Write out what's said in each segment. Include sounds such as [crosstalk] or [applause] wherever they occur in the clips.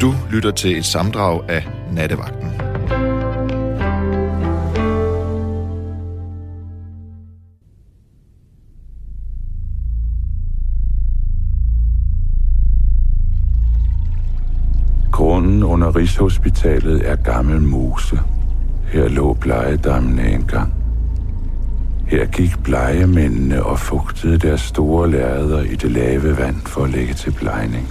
Du lytter til et samdrag af Nattevagten. Grunden under Rigshospitalet er gammel mose. Her lå plejedammene engang. Her gik plejemændene og fugtede deres store lærreder i det lave vand for at lægge til plejning.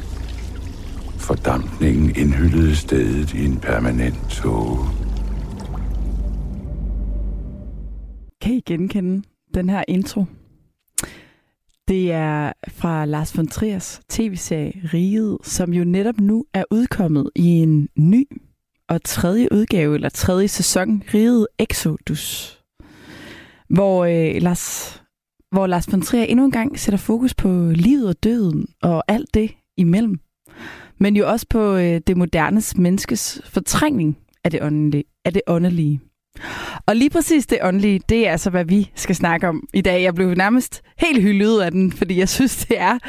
Fordampningen indhyllede stedet i en permanent tåge. Kan I genkende den her intro? Det er fra Lars von Triers tv-serie Riget, som jo netop nu er udkommet i en ny og tredje udgave, eller tredje sæson, Riget Exodus. Hvor, øh, Lars, hvor Lars von Trier endnu en gang sætter fokus på livet og døden og alt det imellem. Men jo også på øh, det modernes menneskes fortrængning af det åndelige. Af det åndelige. Og lige præcis det åndelige, det er altså, hvad vi skal snakke om i dag. Jeg blev nærmest helt hyldet af den, fordi jeg synes, det er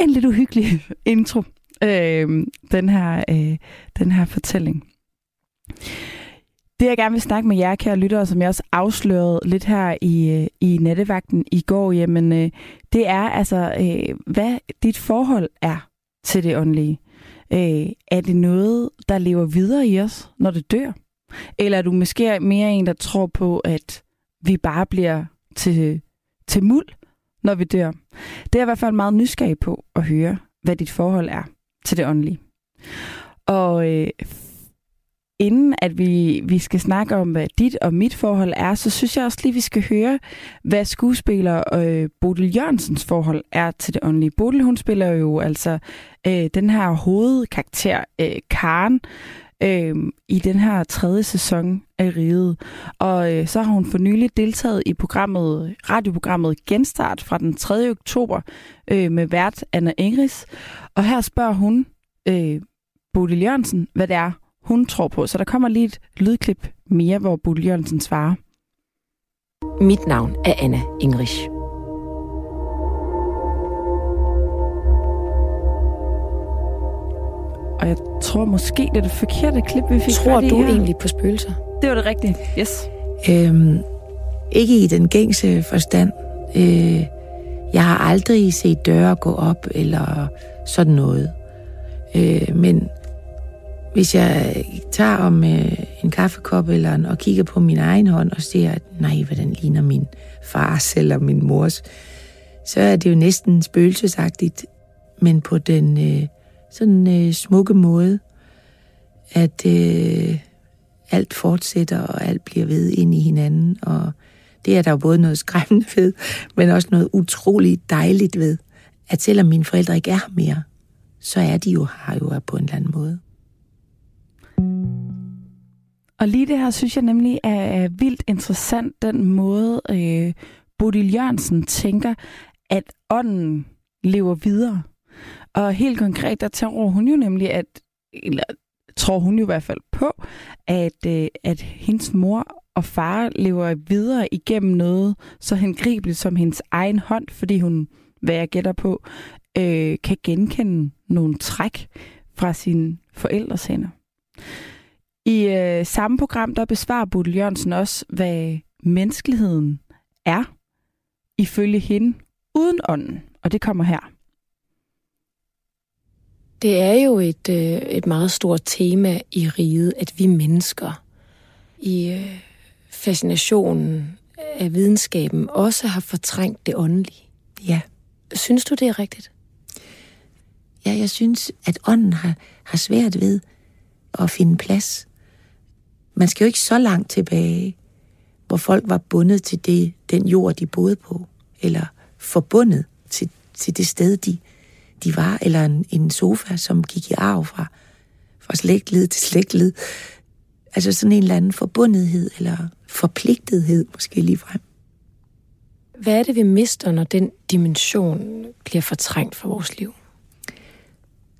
en lidt uhyggelig [laughs] intro, øh, den, her, øh, den her fortælling. Det, jeg gerne vil snakke med jer, kære lyttere, som jeg også afslørede lidt her i, øh, i nattevagten i går, jamen, øh, det er altså, øh, hvad dit forhold er til det åndelige. Øh, er det noget, der lever videre i os, når det dør? Eller er du måske mere en, der tror på, at vi bare bliver til, til muld, når vi dør? Det er jeg i hvert fald meget nysgerrig på at høre, hvad dit forhold er til det åndelige. Og øh, inden at vi, vi skal snakke om, hvad dit og mit forhold er, så synes jeg også lige, vi skal høre, hvad skuespiller øh, Bodil Jørgensens forhold er til det åndelige. Bodil, hun spiller jo altså øh, den her hovedkarakter, øh, Karen, øh, i den her tredje sæson af Riget. Og øh, så har hun for nylig deltaget i programmet, radioprogrammet Genstart fra den 3. oktober øh, med vært Anna Ingris. Og her spørger hun øh, Bodil Jørgensen, hvad det er, hun tror på. Så der kommer lige et lydklip mere, hvor Bodil Jørgensen svarer. Mit navn er Anna Ingris. Og jeg tror måske, det er det forkerte klip, vi fik Tror du her. egentlig på spøgelser? Det var det rigtige. Yes. Øhm, ikke i den gængse forstand. Øh, jeg har aldrig set døre gå op eller sådan noget. Øh, men hvis jeg tager om øh, en kaffekop eller en, og kigger på min egen hånd og ser, at nej, hvordan ligner min fars eller min mors, så er det jo næsten spøgelsesagtigt, men på den øh, sådan øh, smukke måde, at øh, alt fortsætter, og alt bliver ved ind i hinanden, og det er der jo både noget skræmmende ved, men også noget utroligt dejligt ved, at selvom mine forældre ikke er her mere, så er de jo her jo på en eller anden måde. Og lige det her synes jeg nemlig er, er vildt interessant, den måde øh, Bodil Jørgensen tænker, at ånden lever videre. Og helt konkret, der tror hun jo nemlig, at, eller tror hun jo i hvert fald på, at, øh, at hendes mor og far lever videre igennem noget så hengribeligt som hendes egen hånd, fordi hun, hvad jeg gætter på, øh, kan genkende nogle træk fra sine forældres hænder. I øh, samme program, der besvarer Bodil Jørgensen også, hvad menneskeligheden er, ifølge hende, uden ånden. Og det kommer her. Det er jo et, øh, et meget stort tema i riget, at vi mennesker i øh, fascinationen af videnskaben også har fortrængt det åndelige. Ja. Synes du, det er rigtigt? Ja, jeg synes, at ånden har, har svært ved at finde plads. Man skal jo ikke så langt tilbage, hvor folk var bundet til det, den jord, de boede på, eller forbundet til, til det sted, de, de var, eller en, en sofa, som gik i arv fra, fra slægtled til slægtled. Altså sådan en eller anden forbundethed, eller forpligtethed måske ligefrem. Hvad er det, vi mister, når den dimension bliver fortrængt fra vores liv?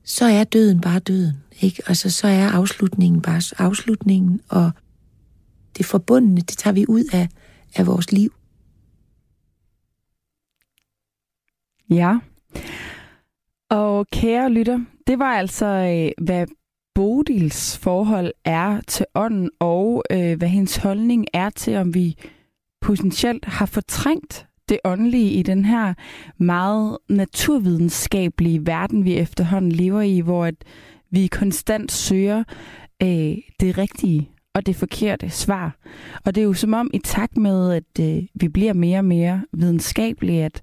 Så er døden bare døden, ikke? Altså, så er afslutningen bare afslutningen, og det forbundne, det tager vi ud af, af vores liv. Ja. Og kære lytter, det var altså, øh, hvad Bodils forhold er til ånden, og øh, hvad hendes holdning er til, om vi potentielt har fortrængt det åndelige i den her meget naturvidenskabelige verden, vi efterhånden lever i, hvor at vi konstant søger øh, det rigtige og det forkerte svar. Og det er jo som om i takt med, at øh, vi bliver mere og mere videnskabelige, at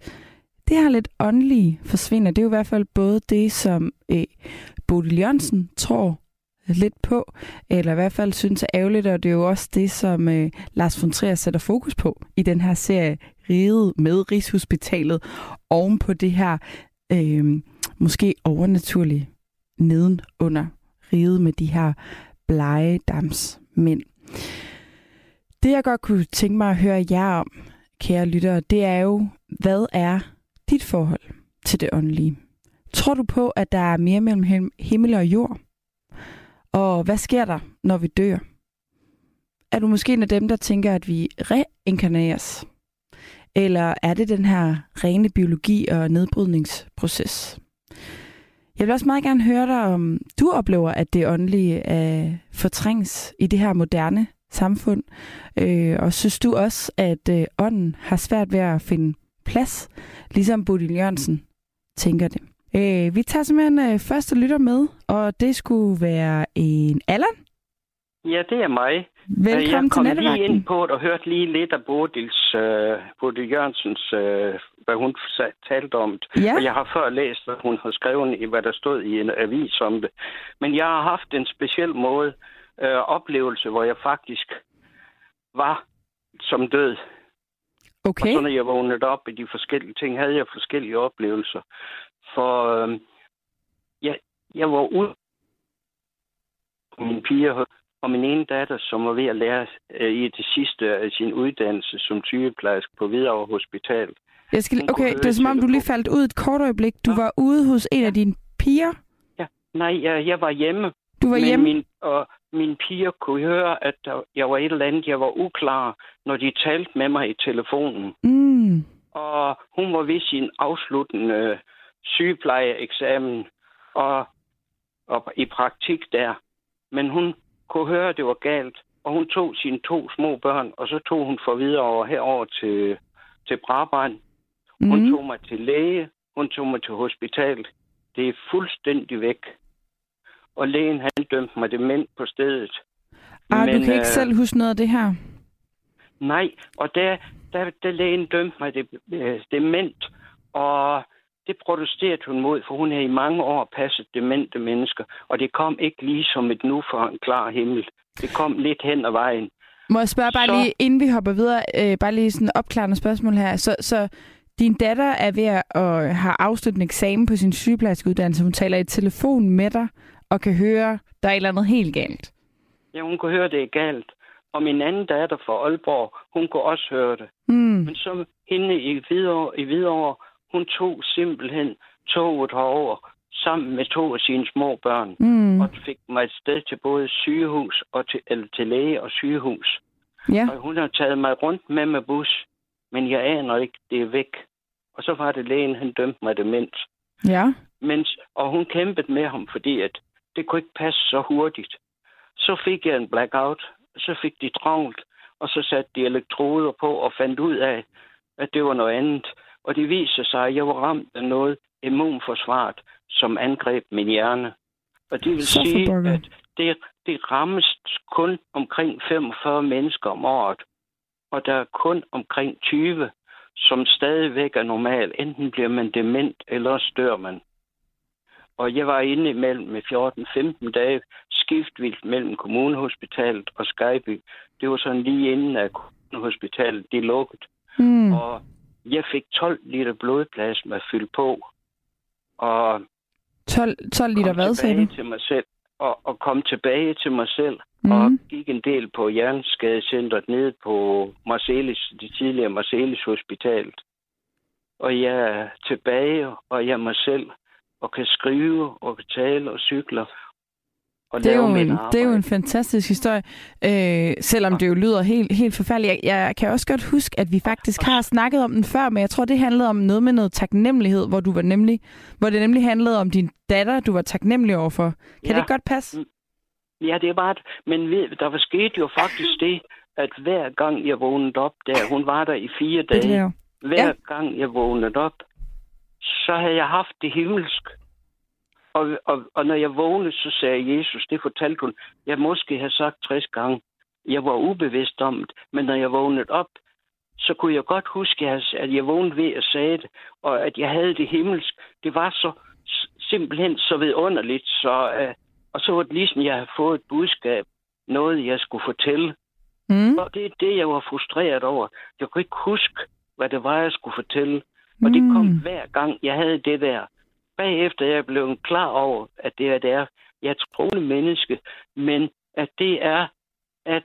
det her lidt åndelige forsvinder. Det er jo i hvert fald både det, som øh, Bodil Jørgensen tror lidt på, eller i hvert fald synes er ærgerligt, og det er jo også det, som øh, Lars von Trier sætter fokus på i den her serie Riget med Rigshospitalet, oven på det her øh, måske overnaturlige neden under riget med de her blege. Det jeg godt kunne tænke mig at høre jer om, kære lyttere, det er jo, hvad er dit forhold til det åndelige? Tror du på, at der er mere mellem himmel og jord? Og hvad sker der, når vi dør? Er du måske en af dem, der tænker, at vi reinkarneres? Eller er det den her rene biologi og nedbrydningsproces? Jeg vil også meget gerne høre dig, om du oplever, at det åndelige øh, er fortrængs i det her moderne samfund. Øh, og synes du også, at øh, ånden har svært ved at finde plads, ligesom Bodil Jørgensen tænker det? Øh, vi tager simpelthen øh, første lytter med, og det skulle være en Allan. Ja, det er mig. Velkommen jeg til Jeg kom lige ind på det og hørte lige lidt af Bodils, uh, Bodil Jørgensens, uh, hvad hun talte om det. Ja. Og jeg har før læst, hvad hun har skrevet i, hvad der stod i en avis om det. Men jeg har haft en speciel måde, uh, oplevelse, hvor jeg faktisk var som død. Okay. Og så når jeg vågnede op i de forskellige ting, havde jeg forskellige oplevelser. For uh, jeg, jeg var ude min piger og min ene datter, som var ved at lære øh, i det sidste af sin uddannelse som sygeplejerske på Hvidovre Hospital. Jeg skal, okay, det er som om, du lige faldt ud et kort øjeblik. Du ja. var ude hos en af dine piger? Ja, nej, jeg, jeg var hjemme. Du var hjemme? Min, og mine piger kunne høre, at der, jeg var et eller andet, jeg var uklar, når de talte med mig i telefonen. Mm. Og hun var ved sin afsluttende øh, sygeplejeeksamen og, og i praktik der. Men hun kunne høre, at det var galt, og hun tog sine to små børn, og så tog hun for videre over herover til, til Brabrand. Hun Mm. tog mig til læge, hun tog mig til hospital. Det er fuldstændig væk. Og lægen, han dømte mig dement på stedet. Ah, du kan ikke øh, selv huske noget af det her? Nej, og der, der, der lægen dømte mig det, øh, dement, og det protesterede hun mod, for hun har i mange år passet demente mennesker, og det kom ikke lige som et nu for en klar himmel. Det kom lidt hen ad vejen. Må jeg spørge bare Så- lige, inden vi hopper videre, øh, bare lige sådan opklarende spørgsmål her. Så, så din datter er ved at have afsluttet en eksamen på sin sygeplejerskeuddannelse. Hun taler i telefon med dig og kan høre, der er et eller andet helt galt. Ja, hun kunne høre, det er galt. Og min anden datter fra Aalborg, hun kunne også høre det. Mm. Men så hende i Hvidovre, i Hvidovre hun tog simpelthen toget herover sammen med to af sine små børn. Mm. Og fik mig et sted til både sygehus og til, eller til læge og sygehus. Ja. Og hun har taget mig rundt med med bus, men jeg aner ikke, det er væk. Og så var det lægen, han dømte mig demens. Ja. Mens, og hun kæmpede med ham, fordi at det kunne ikke passe så hurtigt. Så fik jeg en blackout, så fik de travlt, og så satte de elektroder på og fandt ud af, at det var noget andet. Og det viser sig, at jeg var ramt af noget immunforsvaret, som angreb min hjerne. Og det vil Så sige, at det, det rammes kun omkring 45 mennesker om året. Og der er kun omkring 20, som stadigvæk er normal. Enten bliver man dement, eller dør man. Og jeg var inde imellem med 14-15 dage skiftvildt mellem kommunehospitalet og Skyby. Det var sådan lige inden at kommunehospitalet de lukkede. Mm. Og jeg fik 12 liter blodplasma fyldt på. Og 12, 12 liter hvad, sagde du? til mig selv. Og, og kom tilbage til mig selv. Mm. Og gik en del på hjerneskadecentret nede på Marcelis, det tidligere Marcelis Hospitalet. Og jeg er tilbage, og jeg er mig selv, og kan skrive, og kan tale og cykler. Og Det er, jo en, arbejde. det er jo en fantastisk historie, øh, selvom det jo lyder helt, helt forfærdeligt. Jeg, jeg kan også godt huske, at vi faktisk har snakket om den før, men jeg tror, det handlede om noget med noget taknemmelighed, hvor du var nemlig, hvor det nemlig handlede om din datter, du var taknemmelig overfor. Kan Ja. det godt passe? Ja, det er bare... Men ved, der var sket jo faktisk det, at hver gang jeg vågnede op der, hun var der i fire Det dage, hver Ja. gang jeg vågnede op, så havde jeg haft det himmelsk. Og, og, og når jeg vågnede, så sagde Jesus, det fortalte hun, jeg måske have sagt 60 gange. Jeg var ubevidst om det, men når jeg vågnede op, så kunne jeg godt huske, at jeg vågnede ved at sige det, og at jeg havde det himmelsk. Det var så simpelthen så vidunderligt, så, øh, og så var det ligesom, jeg havde fået et budskab, noget jeg skulle fortælle. Mm. Og det er det, jeg var frustreret over. Jeg kunne ikke huske, hvad det var, jeg skulle fortælle. Og det kom Mm. hver gang, jeg havde det der. Bagefter er jeg blev klar over, at det er, det er, jeg er troende menneske, men at det er, at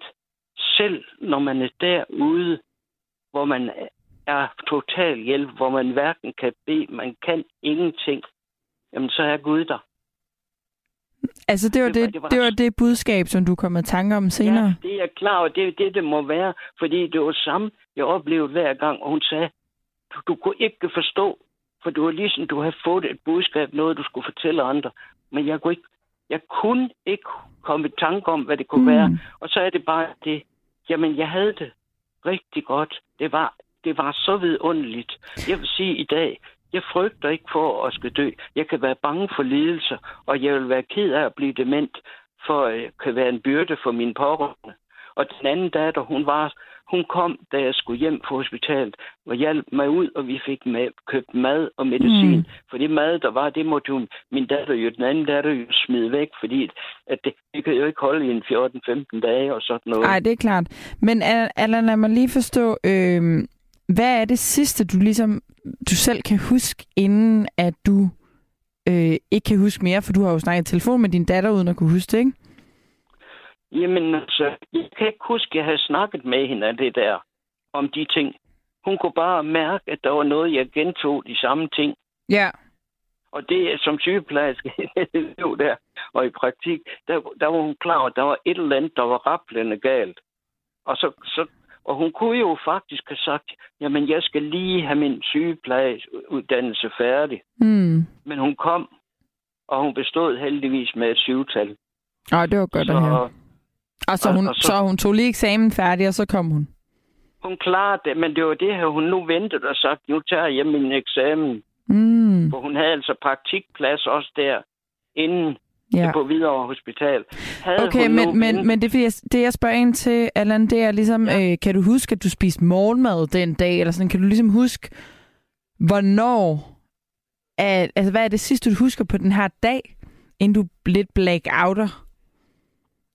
selv når man er derude, hvor man er total hjælp, hvor man hverken kan bede, man kan ingenting, jamen så er Gud der. Altså, det var Det det, var- det, det var- det, var det budskab, som du kom med tanker om senere. Ja, det er jeg klar over. Det er det, det må være. Fordi det var samme, jeg oplevede hver gang. Og hun sagde, du, du kunne ikke forstå, for du var ligesom, du havde fået et budskab, noget du skulle fortælle andre. Men jeg kunne ikke, jeg kunne ikke komme i tanke om, hvad det kunne mm. være. Og så er det bare det, jamen jeg havde det rigtig godt. Det var, det var så vidunderligt. Jeg vil sige i dag, jeg frygter ikke for at skal dø. Jeg kan være bange for lidelser, og jeg vil være ked af at blive dement, for jeg kan være en byrde for mine pårørende. Og den anden datter, hun var, hun kom, da jeg skulle hjem fra hospitalet, og hjalp mig ud, og vi fik med, købt mad og medicin. Mm. For det mad, der var, det måtte hun, min datter jo, den anden datter jo smide væk, fordi at det, det kan jo ikke holde i en 14-15 dage og sådan noget. Nej, det er klart. Men Al- Allan, lad mig lige forstå, øh, hvad er det sidste, du ligesom du selv kan huske, inden at du øh, ikke kan huske mere, for du har jo snakket i telefon med din datter, uden at kunne huske det, ikke? Jamen altså, jeg kan ikke huske, at jeg havde snakket med hende af det der, om de ting. Hun kunne bare mærke, at der var noget, jeg gentog de samme ting. Ja. Og det er som sygeplejerske [laughs] jo der, og i praktik, der, der var hun klar at der var et eller andet, der var rappelende galt. Og, så, så, og hun kunne jo faktisk have sagt, jamen jeg skal lige have min sygeplejeuddannelse færdig. Hmm. Men hun kom, og hun bestod heldigvis med et syvtal. Ej, det var godt at høre. Og så hun, og så- så hun tog lige eksamen færdig, og så kom hun. Hun klarede det, men det var det her, hun nu ventede og sagt, nu tager jeg min eksamen. Mm. For hun havde altså praktikplads også der, inden Ja. på Hvidovre Hospital. Havde Okay, men, men, men det, er jeg, det jeg spørger ind til, Allan, det er ligesom, ja. øh, kan du huske, at du spiste morgenmad den dag, eller sådan, kan du ligesom huske, hvornår, at, altså hvad er det sidste, du husker på den her dag, inden du lidt blackouter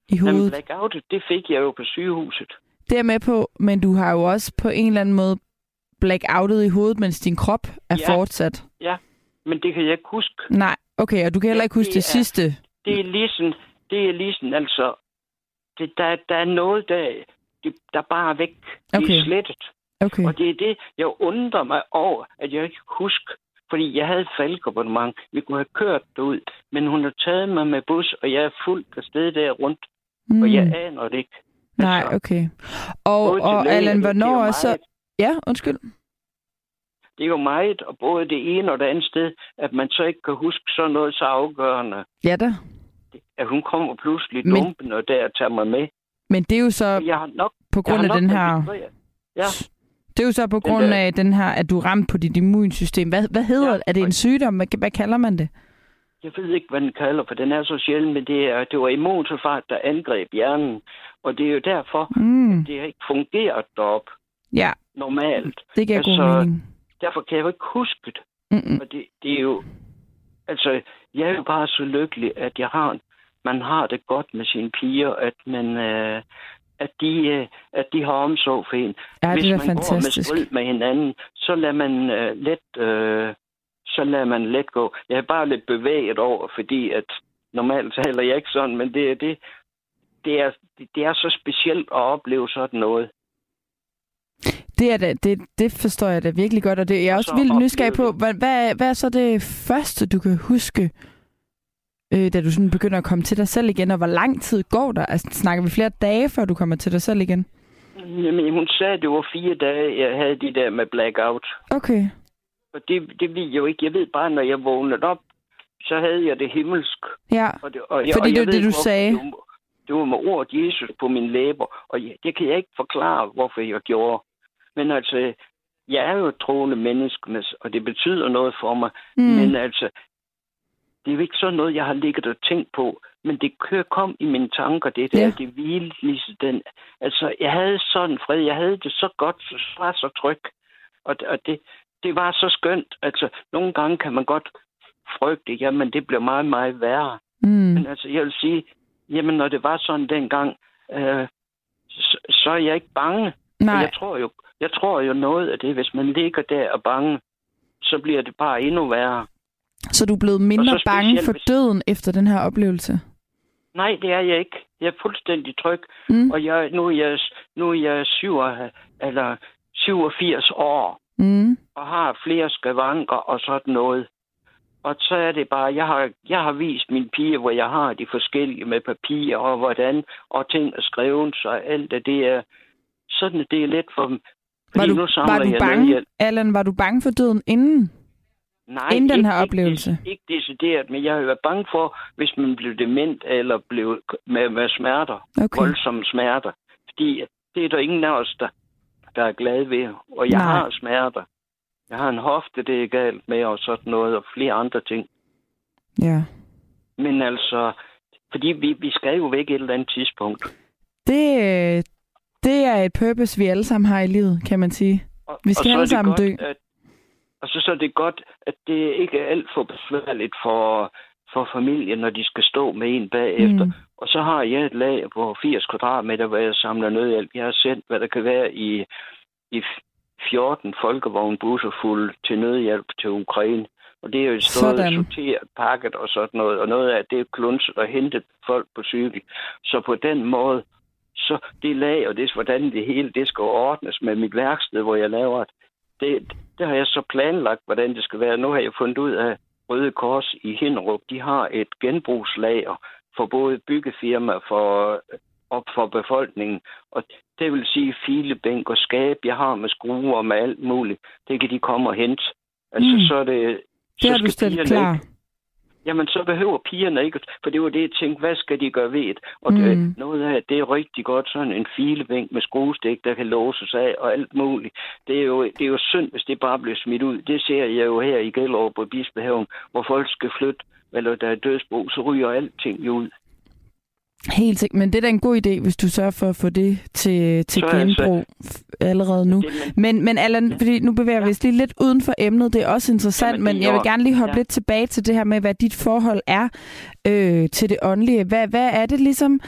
i Jamen, hovedet? blackout, det fik jeg jo på sygehuset. Det er med på, men du har jo også på en eller anden måde blackoutet i hovedet, mens din krop er Ja. fortsat. Ja, men det kan jeg ikke huske. Nej, okay, og du kan heller ikke huske det det, er- sidste. Det er ligesom, det er ligesom altså, det, der, der er noget, der, det, der bare er væk. Det Okay. er slettet. Okay. Og det er det, jeg undrer mig over, at jeg ikke kan huske. Fordi jeg havde falkabonnement. Vi kunne have kørt derud. Men hun har taget mig med bus, og jeg er fuldt afsted der rundt. Mm. Og jeg aner det ikke. Nej, Altså, okay. Og, og læge, Allan, hvornår så... meget- Ja, undskyld. Det er jo meget, og både det ene og det andet sted, at man så ikke kan huske sådan noget så afgørende. Ja da. At hun kommer pludselig Men- dumpen og der tager mig med. Men det er jo så Jeg har nok, på grund af nok den her... registreret- Ja, Det er jo så på Den grund der- af den her, at du er ramt på dit immunsystem. Hvad, hvad hedder Ja, det? Er det en sygdom? Hvad, hvad kalder man det? Jeg ved ikke, hvad den kalder, for den er så sjælden, men det, er, det var immunsofart, der angreb hjernen. Og det er jo derfor, Mm. det har ikke fungeret derop Ja, normalt. det giver Altså, god mening. Derfor kan jeg jo ikke huske det. Mm-mm. Og det, det er jo... Altså, jeg er jo bare så lykkelig, at jeg har... Man har det godt med sine piger, at man... Øh, at de, øh, at de har omsorg for en. Ja, Hvis det man går med fantastisk. strid med hinanden, så lader man øh, let... Øh, så lader man let gå. Jeg er bare lidt bevæget over, fordi at normalt taler jeg ikke sådan, men det er det. Det er, det er så specielt at opleve sådan noget. Det, er da, det, det forstår jeg da virkelig godt, og det, jeg er Og også så vildt nysgerrig på, det. hvad, hvad, hvad er så det første, du kan huske, øh, da du sådan begynder at komme til dig selv igen, og hvor lang tid går der? Altså, snakker vi flere dage, før du kommer til dig selv igen? Jamen, hun sagde, at det var fire dage, jeg havde de der med blackout. Okay. Og det, det ved jeg jo ikke. Jeg ved bare, når jeg vågnede op, så havde jeg det himmelsk. Ja, Og det, og jeg, Fordi og det var det, du hvorfor sagde. Det var, det var med ordet Jesus på mine læber, og jeg, det kan jeg ikke forklare, hvorfor jeg gjorde. Men altså, jeg er jo et troende menneske, men- og det betyder noget for mig. Mm. Men altså, det er jo ikke sådan noget, jeg har ligget og tænkt på. Men det kører kom i mine tanker, det der, Ja. ja. det hvilede lige den. Altså, jeg havde sådan fred, jeg havde det så godt, så var så tryg. Og, og det, det var så skønt. Altså, nogle gange kan man godt frygte, jamen det bliver meget, meget værre. Mm. Men altså, jeg vil sige, jamen når det var sådan dengang, øh, så, så er jeg ikke bange. Nej, Jeg tror, jo, jeg tror jo noget af det, hvis man ligger der og bange, så bliver det bare endnu værre. så du er blevet mindre bange for døden efter den her oplevelse? Nej, det er jeg ikke. Jeg er fuldstændig tryg. Mm. Og jeg, nu, er jeg, nu er jeg 7, eller 87 år, Mm. og har flere skavanker og sådan noget. Og så er det bare, jeg har, jeg har vist mine piger, hvor jeg har de forskellige med papir, og hvordan, og ting er skrevet, så alt af det er, sådan at det er let for dem. Var du, nu var du bange, nødhjælp. Allan, var du bange for døden inden? Nej, inden den ikke- her ikke oplevelse? des- Ikke decideret, men jeg har været bange for, hvis man blev dement eller blev med, med smerter, Okay. voldsomme smerter. Fordi det er der ingen af os, der, der er glade ved. Og jeg Nej. har smerter. Jeg har en hofte, det er galt med, og sådan noget, og flere andre ting. Ja. Men altså, fordi vi, vi skal jo væk et eller andet tidspunkt. Det, øh, det er et purpose, vi alle sammen har i livet, kan man sige. Og, Vi skal alle sammen godt, dø. At, og så, så er det godt, at det ikke er alt for besværligt for, for familien, når de skal stå med en bagefter. Mm. Og så har jeg et lag på 80 kvadratmeter, hvor jeg samler nødhjælp. Jeg har sendt, hvad der kan være i, i 14 folkevognbusser fuld til nødhjælp til Ukraine. Og det er jo stået Sådan. sorteret, pakket og sådan noget. Og noget af det er klunset og hentet folk på cykel. Så på den måde, så det lag og det, hvordan det hele det skal ordnes med mit værksted, hvor jeg laver det, det, det har jeg så planlagt, hvordan det skal være. Nu har jeg fundet ud af, Røde Kors i Hinderup, de har et genbrugslager for både byggefirma for, og for befolkningen. Og det vil sige filebænk og skab, jeg har med skruer og med alt muligt. Det kan de komme og hente. Altså, Mm. så er det... Det har så du skal stillet klar. Ikke, jamen, så behøver pigerne ikke... For det var det, jeg tænkte, hvad skal de gøre ved det? Og Mm. det, noget af det er rigtig godt, sådan en filebænk med skruestik, der kan låses af og alt muligt. Det er, jo, det er jo synd, hvis det bare bliver smidt ud. Det ser jeg jo her i Gellerup på Bispehaven, hvor folk skal flytte, eller der er dødsbo, så ryger alting jo ud. Helt sikkert. Men det er da en god idé, hvis du sørger for at få det til, til Så genbrug allerede nu. Men, Men, Allan, fordi nu bevæger vi Ja. os lige lidt uden for emnet. Det er også interessant, Jamen, men jeg vil gerne lige hoppe ja. lidt tilbage til det her med, hvad dit forhold er øh, til det åndelige. Hvad, hvad er det ligesom,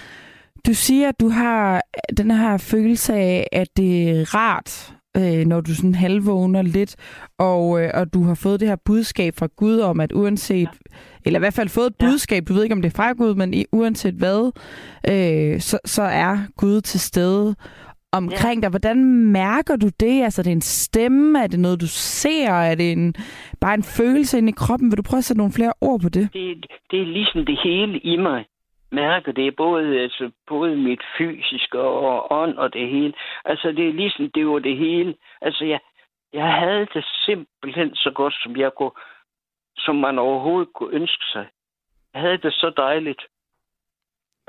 du siger, at du har den her følelse af, at det er rart, øh, når du sådan halvvågner lidt, og, øh, og du har fået det her budskab fra Gud om, at uanset, eller i hvert fald fået et Ja. budskab, du ved ikke, om det er fra Gud, men i, uanset hvad, øh, så, så er Gud til stede omkring dig. Hvordan mærker du det? Altså, er det en stemme? Er det noget, du ser? Er det en, bare en følelse inde i kroppen? Vil du prøve at sætte nogle flere ord på det? det, det er ligesom det hele i mig mærker det er både, altså, både mit fysiske og ånd og det hele. Altså det er ligesom, det var det hele. Altså jeg, jeg havde det simpelthen så godt, som jeg kunne, som man overhovedet kunne ønske sig. Jeg havde det så dejligt.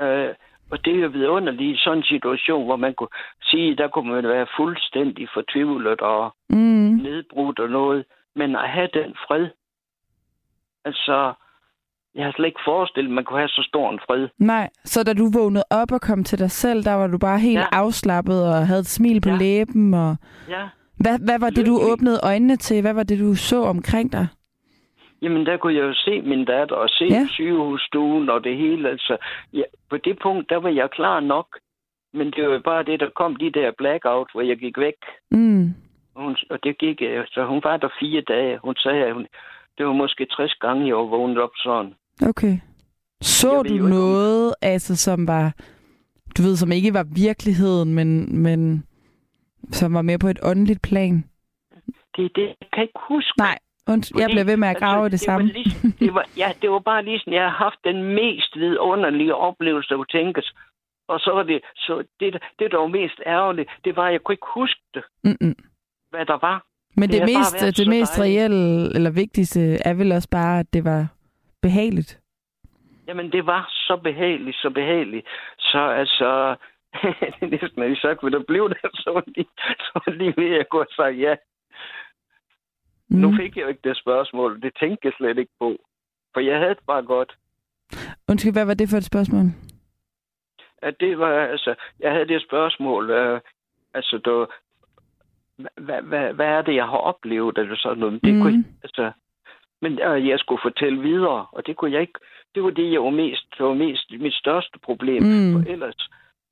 Øh, og det er jo vidunderligt i sådan en situation, hvor man kunne sige, der kunne man være fuldstændig fortvivlet og Mm. nedbrudt og noget. Men at have den fred, altså, jeg har slet ikke forestillet, at man kunne have så stor en fred. Nej, så da du vågnede op og kom til dig selv, der var du bare helt Ja. afslappet og havde et smil på Ja. læben. Og... Ja. Hvad, hvad var det, du åbnede øjnene til? Hvad var det, du så omkring dig? Jamen, der kunne jeg jo se min datter og se Ja. sygehusstuen og det hele. Altså, ja, på det punkt, der var jeg klar nok. Men det var jo bare det, der kom de der blackout, hvor jeg gik væk. Mm. Og, hun, og det gik, øh, så hun var der fire dage. Hun sagde, at hun, det var måske 60 gange, jeg var vågnet op sådan. Okay. Så Jeg du jo ikke, noget, altså, som var, du ved, som ikke var virkeligheden, men, men som var mere på et åndeligt plan? Det det, jeg kan ikke huske. Nej, Und, jeg bliver ved med at grave altså, det, det samme. Var lige, det var, ja, det var bare lige sådan, jeg har haft den mest vidunderlige oplevelse, der kunne tænkes. Og så var det, så det, det der var mest ærgerligt, det var, at jeg kunne ikke huske det, Mm-mm. hvad der var. Men det, Det det mest, det mest reelle, eller vigtigste, er vel også bare, at det var behageligt. Jamen, det var så behageligt, så behageligt. Så altså, [laughs] det er næsten ikke sagt, hvad der blev der, [laughs] så var lige, så var lige ved at gå og sige ja. Mm. Nu fik jeg jo ikke det spørgsmål. Det tænkte jeg slet ikke på. For jeg havde det bare godt. Undskyld, hvad var det for et spørgsmål? At det var, altså, jeg havde det spørgsmål, øh, altså, du, hvad, hvad, hvad er det, jeg har oplevet, eller sådan noget. Det Mhm. kunne, altså, men øh, jeg skulle fortælle videre, og det kunne jeg ikke. Det var det, jeg var mest, det var mest mit største problem. Mm. For ellers,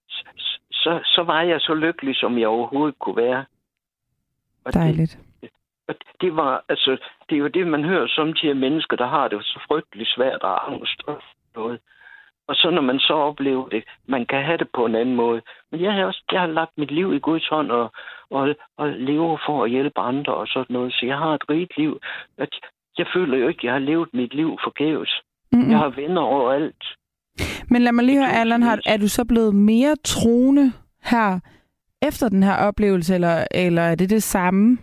så, så, så var jeg så lykkelig, som jeg overhovedet kunne være. Og det, Dejligt. og det var, altså, det er jo det, man hører samtidig af mennesker, der har det så frygteligt svært og angst og noget. Og så når man så oplever det, man kan have det på en anden måde. Men jeg har også jeg har lagt mit liv i Guds hånd og, og, og lever for at hjælpe andre og sådan noget. Så jeg har et rigt liv. At jeg føler jo ikke, at jeg har levet mit liv forgæves. Mm-mm. Jeg har venner overalt. Men lad mig lige høre, Det er Allan, har, er du så blevet mere troende her efter den her oplevelse, eller, eller er det det samme?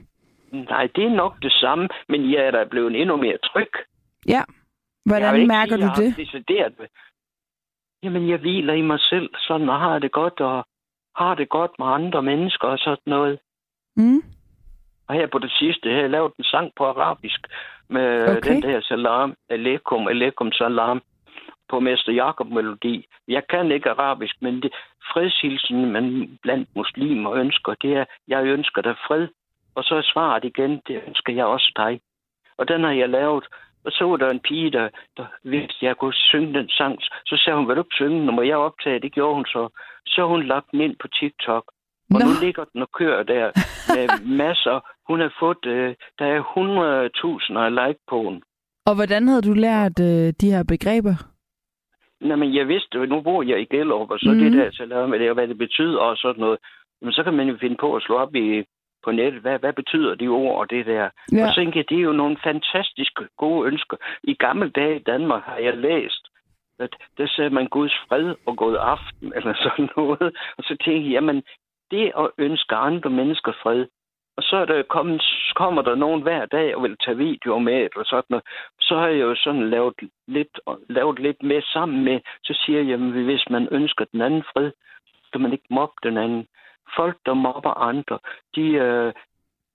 Nej, det er nok det samme, men jeg er da blevet endnu mere tryg. Ja. Jeg Hvordan mærker sige, du jeg har det? Jamen, jeg hviler i mig selv, sådan, og har det godt, og har det godt med andre mennesker og sådan noget. Mm? Og her på det sidste, her har jeg lavet en sang på arabisk, med Okay. den der salam, alaikum, alaikum salam, på Mester Jakob melodi. Jeg kan ikke arabisk, men det fredshilsen, man blandt muslimer ønsker, det er, jeg ønsker dig fred. Og så er svaret igen, det ønsker jeg også dig. Og den har jeg lavet. Og så var der en pige, der, der vidste, at jeg kunne synge den sang. Så sagde hun, vil du ikke synge den? Må jeg optage? Det gjorde hun så. Så hun lagt den ind på TikTok. Og Nå. nu ligger den og kører der med [laughs] masser. Hun har fået, øh, der er 100.000 af like på den. Og hvordan havde du lært øh, de her begreber? Nå, men jeg vidste nu bor jeg i Gellerup, og så Mhm. mm. det der, så laver med det, og hvad det betyder og sådan noget. Men så kan man jo finde på at slå op i, på nettet, hvad, hvad betyder de ord og det der. Ja. Og så tænker jeg, det er jo nogle fantastiske gode ønsker. I gamle dage i Danmark har jeg læst, at der sagde man Guds fred og god aften, [laughs] eller sådan noget. Og så tænkte jeg, jamen, det at ønske andre mennesker fred, og så er der kommet, kommer der nogen hver dag og vil tage videoer med, eller sådan noget. Så har jeg jo sådan lavet lidt, lavet lidt med sammen med, så siger jeg, jamen, hvis man ønsker den anden fred, skal man ikke mobbe den anden. Folk, der mobber andre, de, øh,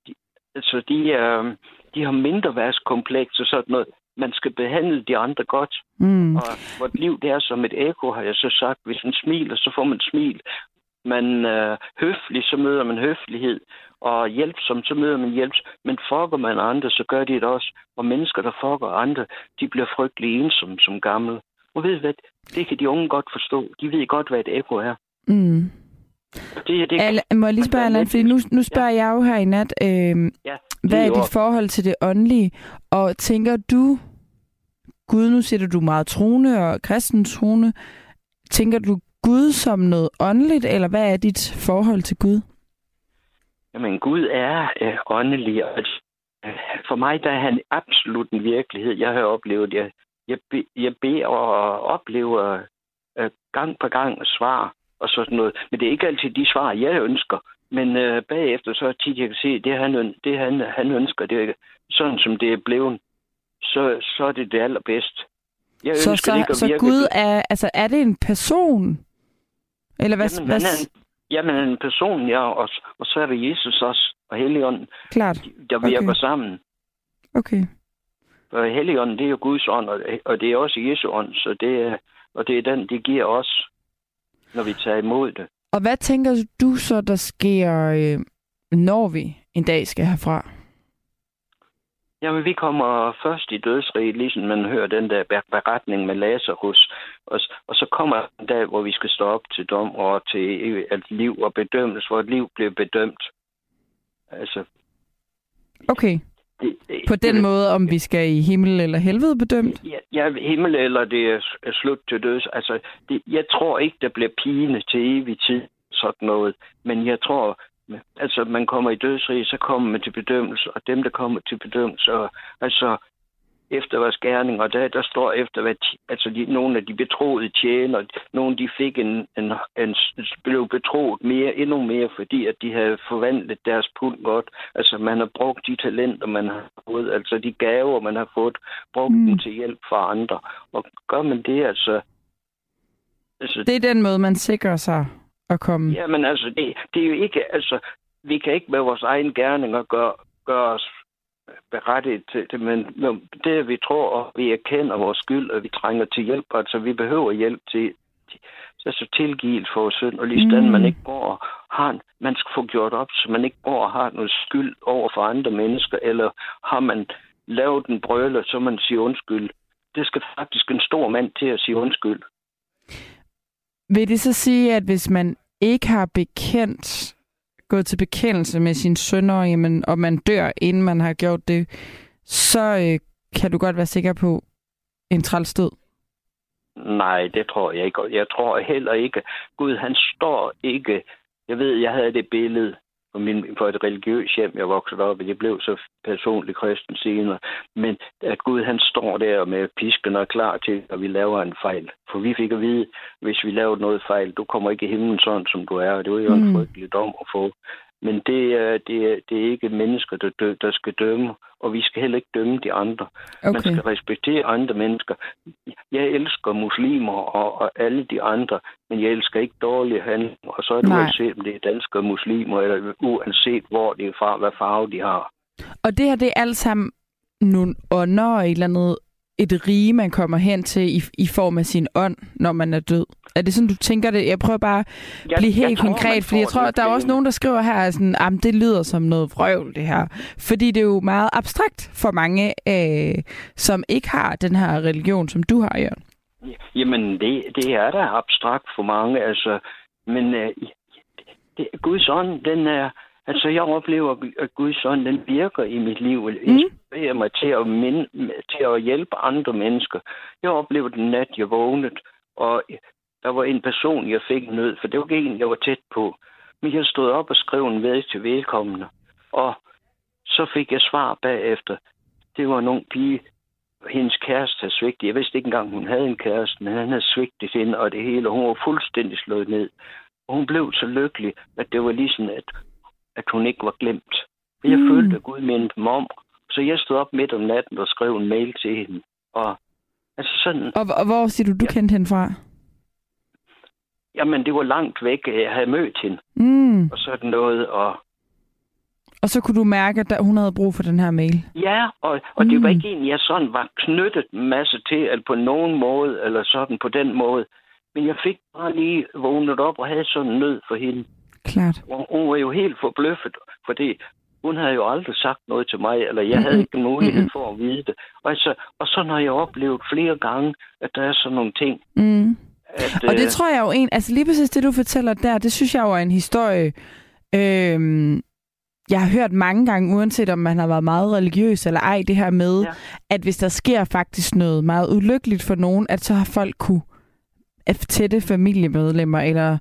de, altså, de, øh, de har mindre værtskompleks og sådan noget. Man skal behandle de andre godt. Mm. Og vort liv, det er som et ekko, har jeg så sagt. Hvis man smiler, så får man smil. Man øh, høflig, så møder man høflighed. Og hjælpsom, så møder man hjælp. Men fucker man andre, så gør de det også. Og mennesker, der fucker andre, de bliver frygtelig ensomme som gamle. Og ved hvad? Det kan de unge godt forstå. De ved godt, hvad et ekko er. Mm. Det, det, Al- må jeg lige spørge, Allan, fordi nu, nu spørger jeg jo her i nat, øh, ja, hvad er dit forhold til det åndelige? Og tænker du, Gud, nu siger du, du er meget troende og kristen troende, tænker du Gud som noget åndeligt, eller hvad er dit forhold til Gud? Jamen, Gud er øh, åndelig, og for mig der er han absolut en virkelighed. Jeg har oplevet, jeg, jeg, be, jeg beder og oplever øh, gang på gang svar og sådan noget. Men det er ikke altid de svar, jeg ønsker. Men øh, bagefter så tit, jeg kan se, det han, det han, han ønsker, det er sådan som det er blevet, så, så er det det allerbedste. Jeg Så, ønsker så, ikke at så virke Gud er, altså er det en person? Eller hvad? Jamen, hvad han er en, jamen, er en person, ja, og, og så er det Jesus også, og Helligånden, klart. der virker Okay. sammen. Okay. For Helligånden, det er jo Guds ånd, og, og det er også Jesu ånd, så det er, og det er den, det giver os, når vi tager imod det. Og hvad tænker du så, der sker, øh, når vi en dag skal herfra? Jamen, vi kommer først i dødsriget, ligesom man hører den der ber- beretning med Lazarus, og, og så kommer en dag, hvor vi skal stå op til dom og til et liv og bedømmes, hvor et liv bliver bedømt. Altså, Okay. Det, det, På den det, måde, om vi skal i himmel eller helvede bedømt? Ja, ja, himmel eller det er, er slut til døds. Altså, det, jeg tror ikke, der bliver pine til evig tid, sådan noget. Men jeg tror, Altså, man kommer i dødsrig, så kommer man til bedømmelse, og dem, der kommer til bedømmelse, og, altså, efter vores gerning, og der, der står efter, hvad, altså de, nogle af de betroede tjener, nogle de fik en, en, en, blev betroet mere, endnu mere, fordi at de havde forvandlet deres pund godt. Altså man har brugt de talenter, man har fået, altså de gaver, man har fået, brugt mm. dem til hjælp for andre. Og gør man det, altså... altså det er den måde, man sikrer sig at komme... Jamen altså, det, det er jo ikke, altså, vi kan ikke med vores egen gerninger gøre, gøre os berettiget til det, men det vi tror, og vi erkender vores skyld, og vi trænger til hjælp, altså vi behøver hjælp til, til altså tilgivet for synd, og lige mm. man ikke går og har, man skal få gjort op, så man ikke går og har noget skyld over for andre mennesker, eller har man lavet en brøler, så man siger undskyld. Det skal faktisk en stor mand til at sige undskyld. Vil det så sige, at hvis man ikke har bekendt gået til bekendelse med sine sønner, jamen, og man dør, inden man har gjort det, så øh, kan du godt være sikker på en træls død. Nej, det tror jeg ikke. Jeg tror heller ikke. Gud, han står ikke... Jeg ved, jeg havde det billede for, min, for et religiøst hjem, jeg voksede op i. Jeg blev så personligt kristen senere. Men at Gud, han står der med pisken og er klar til, at vi laver en fejl. For vi fik at vide, hvis vi lavede noget fejl, du kommer ikke i himlen sådan, som du er. Det var jo mm. en frygtelig dom at få. Men det er, det, er, det er ikke mennesker, der, dø, der skal dømme, og vi skal heller ikke dømme de andre. Okay. Man skal respektere andre mennesker. Jeg elsker muslimer og, og alle de andre, men jeg elsker ikke dårlige handlinger, og så er det uanset, om det er danske muslimer, eller uanset hvor det er fra, hvad farve de har. Og det her, det er alt sammen nogle ånder og et eller andet et rige, man kommer hen til i, i form af sin ånd, når man er død? Er det sådan, du tænker det? Jeg prøver bare at blive jeg, helt jeg konkret, fordi jeg tror, der er også nogen, der skriver her, sådan, at det lyder som noget vrøvl, det her. Fordi det er jo meget abstrakt for mange, øh, som ikke har den her religion, som du har, Jørgen. Jamen, det, det er da abstrakt for mange, altså. Men øh, det, Guds ånd, den er... Altså, jeg oplever, at Guds ånd, den virker i mit liv, og mm. inspirerer mig til at, minde, til at hjælpe andre mennesker. Jeg oplevede den nat, jeg vågnede, og der var en person, jeg fik nød, for det var ikke en, jeg var tæt på. Men jeg stod op og skrev en ved til velkommende. Og så fik jeg svar bagefter. Det var ung pige, hendes kæreste havde svigtet. Jeg vidste ikke engang, hun havde en kæreste, men han havde svigtet hende og det hele. Hun var fuldstændig slået ned. Og hun blev så lykkelig, at det var ligesom, at, at hun ikke var glemt. For jeg mm. følte, at Gud mindte mig om. Så jeg stod op midt om natten og skrev en mail til hende. Og, altså sådan, og, og hvor siger du, du ja. kendte hende fra? Jamen, det var langt væk. Jeg havde mødt hende. Mm. Og sådan noget, og... Og så kunne du mærke, at hun havde brug for den her mail? Ja, og, og mm. det var ikke en, jeg sådan var knyttet en masse til, eller på nogen måde, eller sådan på den måde. Men jeg fik bare lige vågnet op og havde sådan en nød for hende. Klart. Og hun var jo helt forbløffet, fordi hun havde jo aldrig sagt noget til mig, eller jeg havde ikke mulighed for at vide det. Og, altså, og så har jeg oplevet flere gange, at der er sådan nogle ting. Mm. At, og det øh... tror jeg jo en, altså lige præcis det, du fortæller der, det synes jeg jo er en historie, øh, jeg har hørt mange gange, uanset om man har været meget religiøs eller ej, det her med, ja. at hvis der sker faktisk noget meget ulykkeligt for nogen, at så har folk kunne tætte familiemedlemmer eller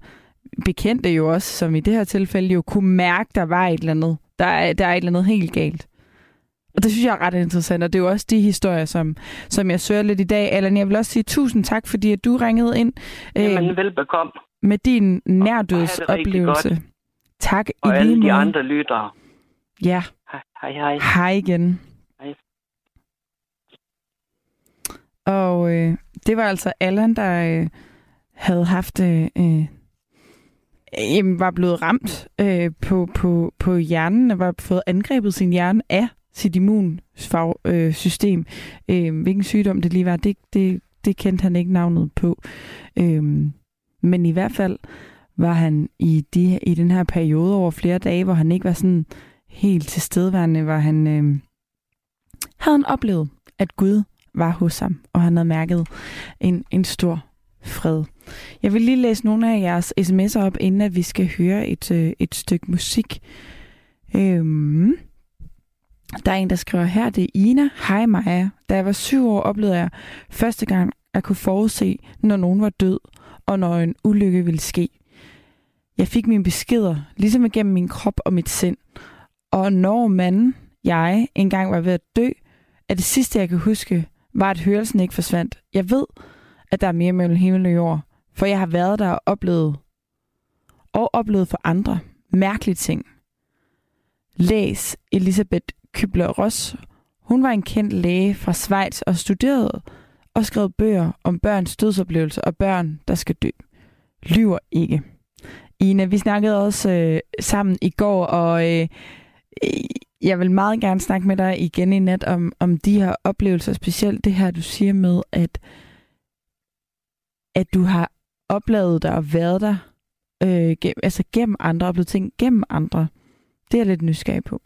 bekendte jo også, som i det her tilfælde jo kunne mærke, der var et eller andet. Der er, der er et eller andet helt galt. Og det synes jeg er ret interessant, og det er jo også de historier, som, som jeg søger lidt i dag. Allan, jeg vil også sige tusind tak, fordi at du ringede ind. Jamen, øh, velbekomme. Med din nærdødsoplevelse. Tak og i lige måde. de andre lyttere. Ja. Hej, hej. Hej igen. Hej. Og øh, det var altså Allan, der øh, havde haft... Øh, øh, jamen, var blevet ramt øh, på, på, på hjernen, var fået angrebet sin hjerne af sit immunsystem. Øh, øh, hvilken sygdom det lige var, det, det, det kendte han ikke navnet på. Øh, men i hvert fald var han i, de, i den her periode over flere dage, hvor han ikke var sådan helt tilstedeværende, hvor han øh, havde han oplevet, at Gud var hos ham, og han havde mærket en, en stor fred. Jeg vil lige læse nogle af jeres sms'er op, inden at vi skal høre et, øh, et stykke musik. Øhm, der er en, der skriver her, det er Ina. Hej Maja. Da jeg var syv år, oplevede jeg første gang at kunne forudse, når nogen var død, og når en ulykke ville ske. Jeg fik mine beskeder, ligesom igennem min krop og mit sind. Og når manden, jeg, engang var ved at dø, er det sidste, jeg kan huske, var, at hørelsen ikke forsvandt. Jeg ved, at der er mere mellem himmel og jord, for jeg har været der og oplevet, og oplevet for andre mærkelige ting. Læs Elisabeth Kybler-Ross. Hun var en kendt læge fra Schweiz og studerede og skrev bøger om børns dødsoplevelser og børn, der skal dø. Lyver ikke. Ina, vi snakkede også øh, sammen i går, og øh, jeg vil meget gerne snakke med dig igen i nat om, om de her oplevelser, specielt det her, du siger med, at, at du har oplevet dig og været der, øh, gennem, altså gennem andre, oplevet ting gennem andre. Det er jeg lidt nysgerrig på.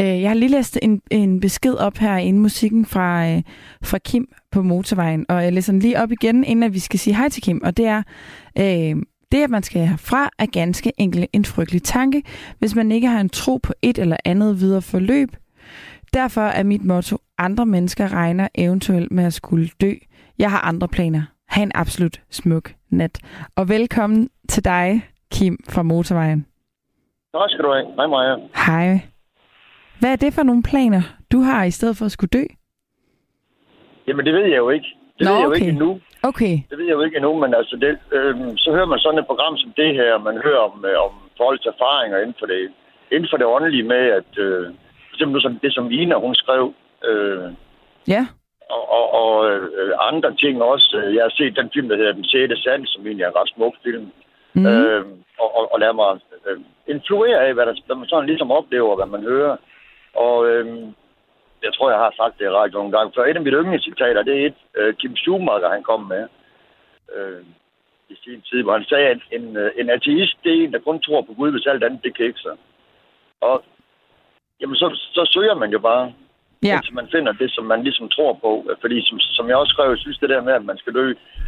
Øh, jeg har lige læst en, en besked op her inden musikken fra, øh, fra Kim på motorvejen, og jeg læser den lige op igen, inden at vi skal sige hej til Kim, og det er, øh, det at man skal herfra er ganske enkelt en frygtelig tanke, hvis man ikke har en tro på et eller andet videre forløb. Derfor er mit motto, andre mennesker regner eventuelt med at skulle dø. Jeg har andre planer. Ha' en absolut smuk nat. Og velkommen til dig, Kim fra Motorvejen. Tak skal du have. Hej Maja. Hej. Hvad er det for nogle planer, du har i stedet for at skulle dø? Jamen, det ved jeg jo ikke. Det Nå, ved jeg jo okay. ikke endnu. Okay. Det ved jeg jo ikke endnu, men altså, det, øh, så hører man sådan et program som det her, man hører om, øh, om folks erfaringer inden for det, inden for det åndelige med, at øh, for eksempel som det, som Ina, hun skrev, øh, Ja. og, og, og øh, andre ting også. Øh, Jeg har set den film, der hedder Den 6. Sand, som egentlig er en ret smuk film. Mm. øh, og, og, og lade mig øh, influere af, hvad, der, hvad man sådan ligesom oplever, hvad man hører. Og øh, jeg tror, jeg har sagt det i radio nogle gange, for et af mine yndlingscitater, det er et, øh, Kim Schumacher, han kom med øh, i sin tid, hvor han sagde, at en, øh, en ateist, det er en, der kun tror på Gud, hvis alt andet det kikser. Og jamen, så, så søger man jo bare, Ja. indtil man finder det, som man ligesom tror på. Fordi som, som jeg også skrev, jeg synes det der med, at man skal dø,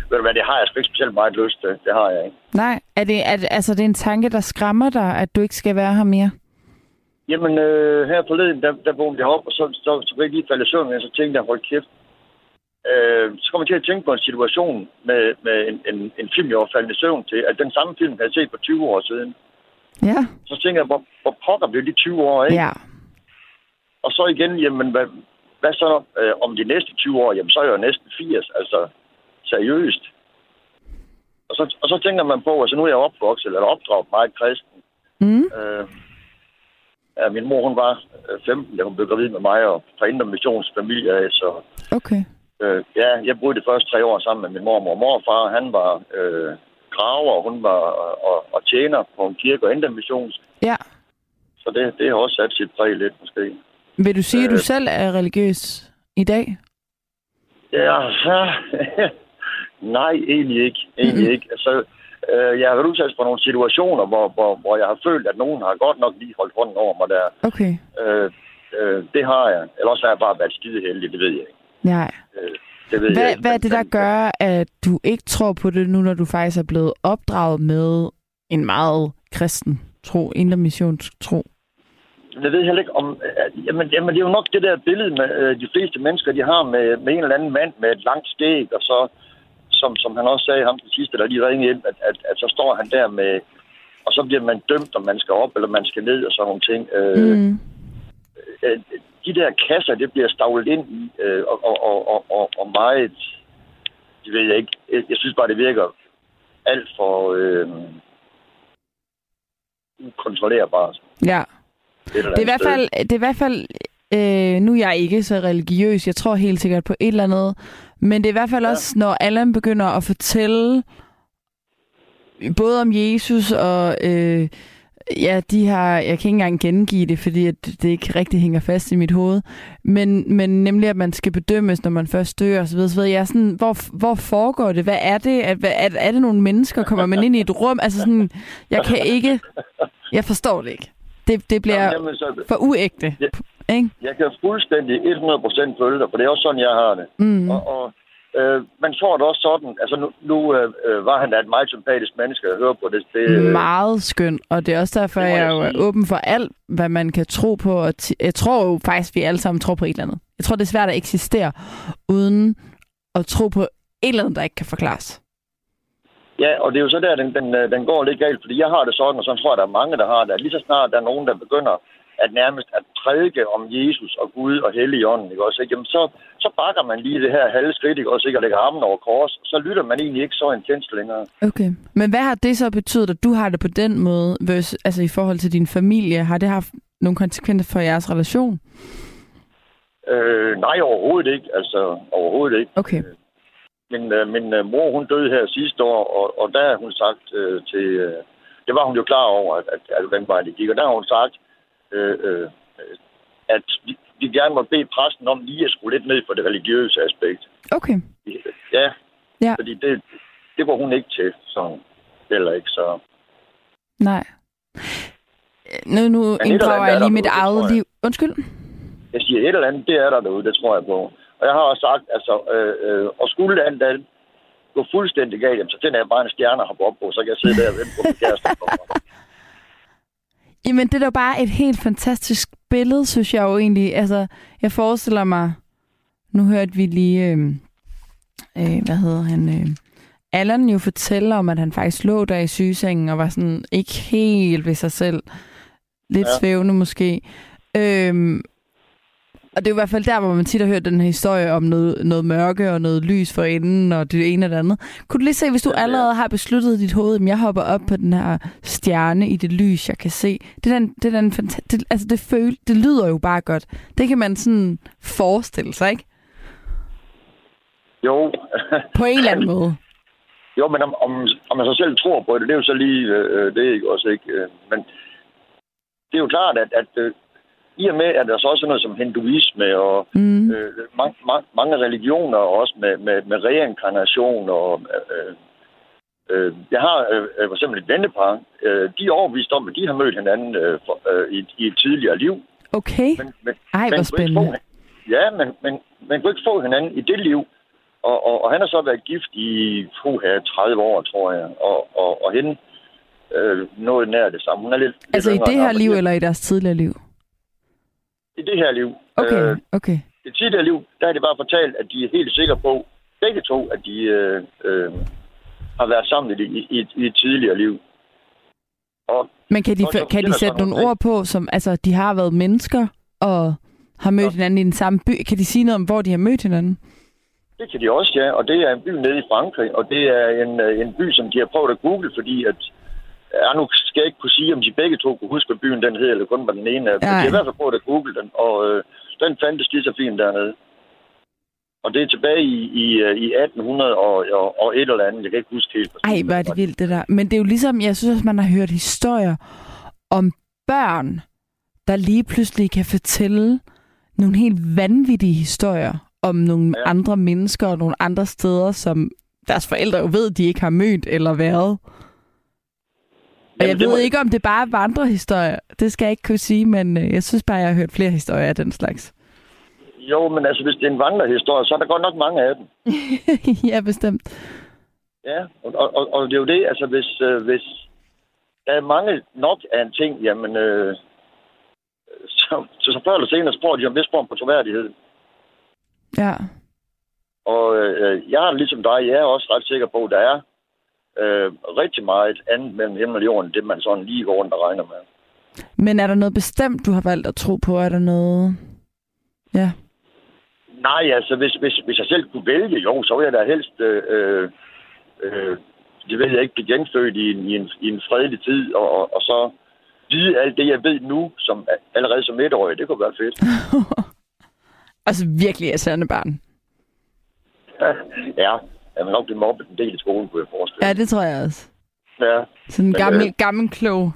ved du hvad, det har jeg sgu ikke specielt meget lyst til. Det har jeg ikke. Nej, er det, er, altså, det er en tanke, der skræmmer dig, at du ikke skal være her mere? Jamen, øh, her forleden, der, der vågnede jeg op, og så, så, så kunne jeg lige falde i søvn, og så tænkte jeg, hold kæft. Øh, så kom jeg til at tænke på en situation med, med en, en, en film, jeg var faldet i søvn til, at den samme film, jeg havde set for 20 år siden. Ja. Så tænkte jeg, hvor, hvor pokker blev de 20 år, ikke? Ja. Og så igen, jamen, hvad, hvad så øh, om de næste 20 år? Jamen, så er jeg jo næsten 80, altså seriøst. Og så, og så tænker man på, altså nu er jeg opvokset, eller opdraget meget kristen. Mm. Øh, ja, min mor, hun var øh, 15, da hun blev gravid med mig, og fra Indre af, så Okay. øh, ja, jeg boede de første tre år sammen med min mormor. Morfar, han var øh, graver, og hun var og, og tjener på en kirke og Indre Missions. Ja. Så det, det har også sat sit præg lidt, måske. Vil du sige, at du Øh. selv er religiøs i dag? Ja. [laughs] Nej, egentlig ikke. Egentlig Mhm. ikke. Altså, øh, jeg har været udsat for nogle situationer, hvor, hvor, hvor jeg har følt, at nogen har godt nok lige holdt hånden over mig der. Okay. Øh, øh, det har jeg. Eller også har jeg bare været skide heldig, det ved jeg ikke. Nej. Øh, det ved jeg Hvad, ikke. hvad er det, der gør, at du ikke tror på det nu, når du faktisk er blevet opdraget med en meget kristen tro, indre missionstro? Jeg ved heller ikke om... øh, Jamen, jamen, det er jo nok det der billede, med, øh, de fleste mennesker, de har med, med en eller anden mand med et langt skæg, og så, som, som han også sagde ham til sidste, der lige ringede ind, at, at, at så står han der med... Og så bliver man dømt, om man skal op, eller man skal ned, og sådan nogle ting. Øh, Mm. øh, de der kasser, det bliver stavlet ind i, øh, og, og, og, og, og, meget... Det ved jeg ikke. Jeg, synes bare, det virker alt for... Øh, ukontrollerbart. Ja. Det er i hvert fald, det er i hvert fald øh, nu er jeg ikke så religiøs, jeg tror helt sikkert på et eller andet, men det er i hvert fald Ja. også, når Allan begynder at fortælle både om Jesus og øh, ja, de har, jeg kan ikke engang gengive det, fordi at det ikke rigtig hænger fast i mit hoved, men, men nemlig, at man skal bedømmes, når man først dør, og så videre. Jeg er sådan, hvor, hvor foregår det? Hvad er det? Er, er, er det nogle mennesker? Kommer man ind i et rum? Altså sådan, jeg kan ikke, jeg forstår det ikke. Det, det bliver Jamen, så, for uægte. Ja. Ikke? Jeg kan fuldstændig 100% følge dig, for det er også sådan, jeg har det. Mm. Og, og øh, man får det også sådan, altså nu, nu øh, øh, var han da et meget sympatisk menneske at høre på det. det øh, Meget skøn, og det er også derfor, jeg jeg jo er åben for alt, hvad man kan tro på. Og jeg tror jo faktisk, vi alle sammen tror på et eller andet. Jeg tror, det er svært at eksistere, uden at tro på et eller andet, der ikke kan forklares. Ja, og det er jo så der, den, den, øh, den går lidt galt, fordi jeg har det sådan, og så tror jeg, der er mange, der har det, lige så snart der er nogen, der begynder at nærmest at prædike om Jesus og Gud og Helligånden, ikke også, ikke? Jamen, så, så bakker man lige det her halve skridt, ikke også, ikke? Og lægger armen over kors, så lytter man egentlig ikke så intens længere. Okay. Men hvad har det så betydet, at du har det på den måde, versus, altså i forhold til din familie? Har det haft nogle konsekvenser for jeres relation? Øh, nej, overhovedet ikke. Altså, overhovedet ikke. Okay. Min, øh, min øh, mor, hun døde her sidste år, og, og der har hun sagt øh, til... Øh, det var hun jo klar over, at, at, at den vej det gik. Og der har hun sagt, øh, øh, at vi, vi gerne må bede præsten om lige at skrue lidt ned for det religiøse aspekt. Okay. Ja, Ja. fordi det, det var hun ikke til, så heller ikke. Så Nej. Nu, nu inddrager jeg lige mit tror eget liv. Undskyld? jeg siger, et eller andet, det er der derude, det tror jeg på. Og jeg har også sagt, altså, øh, øh, og skulle det andet alt gå fuldstændig galt, jamen, så tænder jeg bare en stjerne har op på, så kan jeg sidde der og vente på, min kæreste. [laughs] Jamen, det er da bare et helt fantastisk billede, synes jeg jo egentlig. Altså, jeg forestiller mig... Nu hørte vi lige... Øh, øh, hvad hedder han? Øh, Allan jo fortæller om, at han faktisk lå der i sygesengen og var sådan ikke helt ved sig selv. Lidt ja. Svævende måske. Øhm, og det er jo i hvert fald der, hvor man tit har hørt den her historie om noget, noget mørke og noget lys for enden og det ene og det andet. Kunne du lige se, hvis du allerede har besluttet i dit hoved, at jeg hopper op på den her stjerne i det lys, jeg kan se. Det, er den, det, er den fanta- det, altså det, føl, det lyder jo bare godt. Det kan man sådan forestille sig, ikke? Jo, [laughs] På en eller anden måde. jo men om, om, om man så selv tror på det, det er jo så lige, øh, det er ikke også ikke. Øh, men det er jo klart, at, at øh, i og med, at der så også er noget som hinduisme og Mm. øh, mange, mange, mange religioner, også med, med, med reinkarnation og... Øh, øh, jeg har øh, øh, for eksempel et vennepar. Øh, de er overbevist om, at de har mødt hinanden øh, for, øh, i, i et tidligere liv. Okay. Men, men, Ej, hvor spændende. Få, ja, men, men man kunne ikke få hinanden i det liv. Og, og, og han har så været gift i puha, 30 år, tror jeg. Og, og, og hende øh, noget nær det samme. Hun er lidt, lidt Altså i yngre det her liv eller i deres tidligere liv? I det her liv. Okay, Øh, okay. det tidligere liv, der er det bare fortalt, at de er helt sikre på, begge to, at de øh, øh, har været sammen i, i, i, i et tidligere liv. Og Men kan de, Og så kan de sætte nogle nogle ord på, som altså, de har været mennesker og har mødt Ja. hinanden i den samme by? Kan de sige noget om, hvor de har mødt hinanden? det kan de også, ja. Og det er en by nede i Frankrig, og det er en, øh, en by, som de har prøvet at google, fordi at Ja, nu skal jeg ikke kunne sige, om de begge to kunne huske, hvad byen den hed, eller kun var den ene. Men Nej. har i hvert fald prøvet at google den, og øh, den fandtes lige så fint dernede. Og det er tilbage i, i, øh, i 1800 og, og, og et eller andet. Jeg kan ikke huske helt. Ej, hvor er det vildt, det der. Men det er jo ligesom, jeg synes også, man har hørt historier om børn, der lige pludselig kan fortælle nogle helt vanvittige historier om nogle ja. Ja. andre mennesker og nogle andre steder, som deres forældre jo ved, de ikke har mødt eller været. Og jeg Jamen, ved må- ikke, om det bare er vandrehistorier. Det skal jeg ikke kunne sige, men øh, jeg synes bare, jeg har hørt flere historier af den slags. [laughs] Jo, men altså, hvis det er en vandrehistorie, så er der godt nok mange af dem. [laughs] ja, bestemt. Ja, og, og, og, det er jo det, altså hvis, øh, hvis der er mange nok af en ting, jamen, øh, så, så, så før eller senere spår de om vis form på troværdighed. Ja. Og øh, jeg er ligesom dig, jeg er også ret sikker på, at der er øh, rigtig meget andet mellem himmel og jorden, det man sådan lige går rundt og regner med. Men er der noget bestemt, du har valgt at tro på? Er der noget... Ja. Nej, altså hvis, hvis, hvis jeg selv kunne vælge, jo, så ville jeg da helst, øh, øh, øh, det ved jeg ikke, blive genfødt i en, i en, i en fredelig tid, og, og, og så vide alt det, jeg ved nu, som allerede som etårig, det kunne være fedt. [laughs] altså virkelig irriterende barn. ja, vil nok blive mobbet en del i skolen, kunne jeg forestille Ja, det tror jeg også. Ja. Sådan en gammel, øh, gammel klog.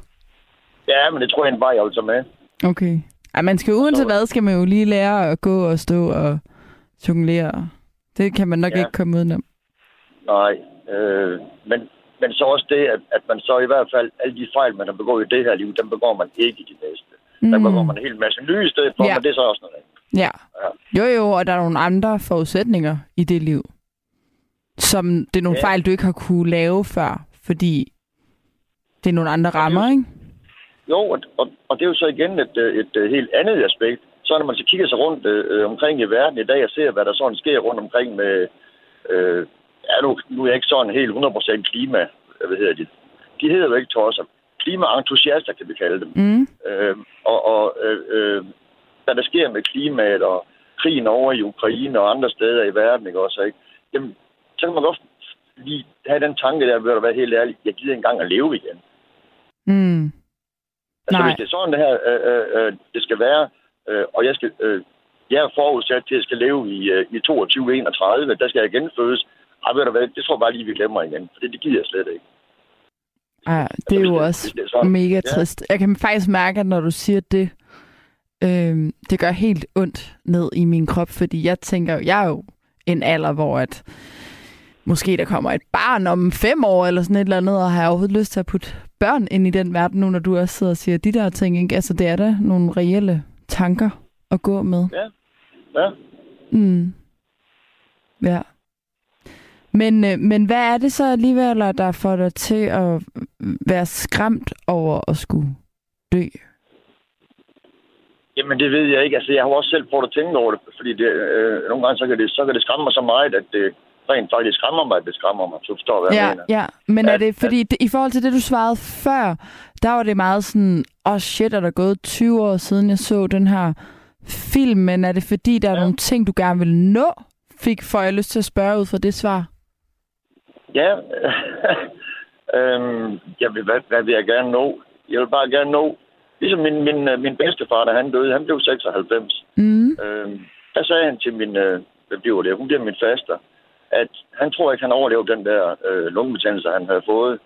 ja, men det tror jeg jeg vil tage med. Okay. Ej, man skal uanset hvad, skal man jo lige lære at gå og stå og jonglere. Det kan man nok Ja. ikke komme udenom. Nej, øh, men, men så også det, at, at man så i hvert fald, alle de fejl, man har begået i det her liv, dem begår man ikke i de næste. Mm. Der begår man en hel masse nye i stedet for, Ja. men det er så også noget andet. Ja. Jo, jo, og der er nogle andre forudsætninger i det liv. Som det er nogle Ja. fejl, du ikke har kunne lave før, fordi det er nogle andre er rammer, ikke? Jo, og, og, og det er jo så igen et, øh, et, et helt andet aspekt. Så når man så kigger sig rundt øh, omkring i verden i dag og ser, hvad der sådan sker rundt omkring med, øh, ja, nu, nu er jeg ikke sådan helt 100% klima, hvad hedder det? De hedder jo ikke tosser. Klimaentusiaster kan vi kalde dem. Mm. Øh, og og øh, øh, hvad der sker med klimaet og krigen over i Ukraine og andre steder i verden, ikke også, ikke? Jamen, så kan man godt lige have den tanke der, ved at være helt ærlig, jeg gider engang at leve igen. Mm. Altså, Nej. hvis det er sådan, det her øh, øh, øh, det skal være, øh, og jeg skal... Øh, jeg er forudsat til, at jeg skal leve i, øh, i 22-31, der skal jeg genfødes. Ej, ved du hvad, det tror jeg bare lige, vi glemmer igen, for det, det gider jeg slet ikke. Ja, det er jo det- også det er mega Ja. trist. Jeg kan faktisk mærke, at når du siger det, øh, det gør helt ondt ned i min krop, fordi jeg tænker, jeg er jo en alder, hvor at måske der kommer et barn om fem år eller sådan et eller andet, og har jeg overhovedet lyst til at putte børn ind i den verden nu, når du også sidder og siger de der ting. Ikke? Altså, det er da nogle reelle tanker at gå med. Ja. Mm. Ja. Men, øh, men hvad er det så alligevel, der får dig til at være skræmt over at skulle dø? Jamen, det ved jeg ikke. Altså, jeg har også selv prøvet at tænke over det, fordi det, øh, nogle gange så kan, det, så kan det skræmme mig så meget, at det rent faktisk skræmmer mig, at det skræmmer mig. Så du forstår, hvad jeg Ja, mener. ja. Men er At- det, fordi det, i forhold til det, du svarede før, der var det meget sådan, åh oh shit, er der gået 20 år siden, jeg så den her film, men er det fordi, der er Ja. nogle ting, du gerne vil nå? Fik, får jeg lyst til at spørge ud fra det svar? Ja, [laughs] øhm, jeg vil, hvad, hvad vil jeg gerne nå? Jeg vil bare gerne nå, ligesom min, min, øh, min bedstefar, da han døde, han blev 96. Mm. Øhm, der sagde han til min, øh, hvad bliver det, hun bliver min faster, at han tror ikke, han overlevede den der øh, lungebetændelse, han havde fået.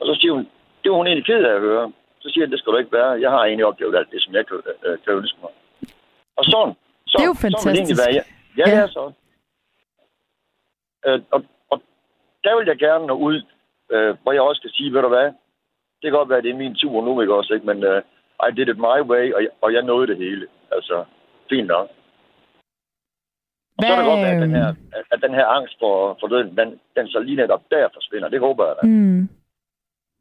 Og så siger hun, det var hun egentlig ked af at høre. Så siger han, det skal du ikke være. Jeg har egentlig oplevet alt det, som jeg kan, øh, kan ønske mig. Og sådan, så, Det er jo sådan fantastisk. være. Ja, ja, det er så. Øh, og, og der vil jeg gerne nå ud, øh, hvor jeg også kan sige, ved du hvad, det kan godt være, at det er min tur nu, ikke også, ikke? men uh, I did it my way, og jeg, og jeg nåede det hele. Altså, fint nok. Og så er det godt at den her, at, den her angst for, for døden, den, den så lige netop der forsvinder. Det håber jeg da. Mm.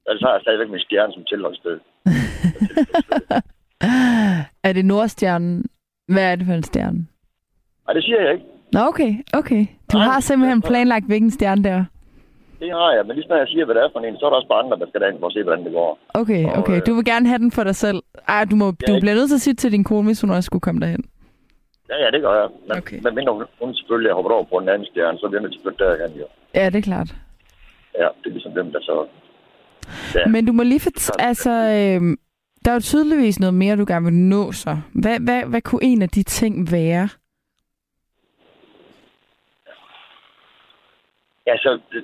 Ellers har jeg stadigvæk min stjerne som tilholdssted. [laughs] er det Nordstjernen? Hvad er det for en stjerne? Nej, det siger jeg ikke. Nå, okay, okay. Du Nej, har simpelthen planlagt, hvilken stjerne det er. Det har jeg, men lige når jeg siger, hvad det er for en, så er der også bare andre, der skal derind for at se, hvordan det går. Okay, Og, okay. øh, Du vil gerne have den for dig selv. Ej, du, må, du ikke- bliver nødt til at sige til din kone, hvis hun også skulle komme derhen. Ja, ja, det gør jeg. Men, Okay. men mindre hun, hun selvfølgelig er hoppet over på en anden stjerne, så bliver at flytte derhen, jo. Ja, det er klart. Ja, det er ligesom dem, der så... Ja. Men du må lige fortælle, altså, øh, der er jo tydeligvis noget mere, du gerne vil nå så. Hvad, hvad, hvad kunne en af de ting være? Altså, det,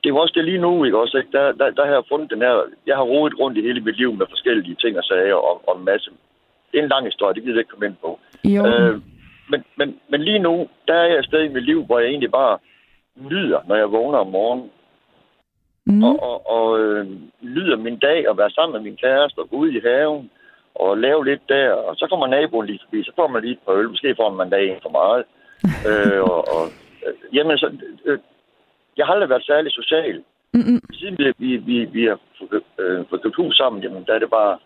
det er jo også det lige nu, ikke også? Ikke? Der, der, der har jeg fundet den her... Jeg har rodet rundt i hele mit liv med forskellige ting og sager og, og en masse... Det er en lang historie, det gider jeg ikke komme ind på. Jo, Øh, men, men, men lige nu, der er jeg et sted i mit liv, hvor jeg egentlig bare nyder, når jeg vågner om morgenen. mm, Og, og, og øh, nyder min dag og være sammen med min kæreste og gå ud i haven og lave lidt der. Og så kommer naboen lige forbi, så får man lige et par øl. Måske får man dag en for meget. [laughs] øh, og, og, øh, jamen, så, øh, jeg har aldrig været særlig social. mm, Siden vi, vi, vi, vi har fået øh, hus sammen, jamen, der er det bare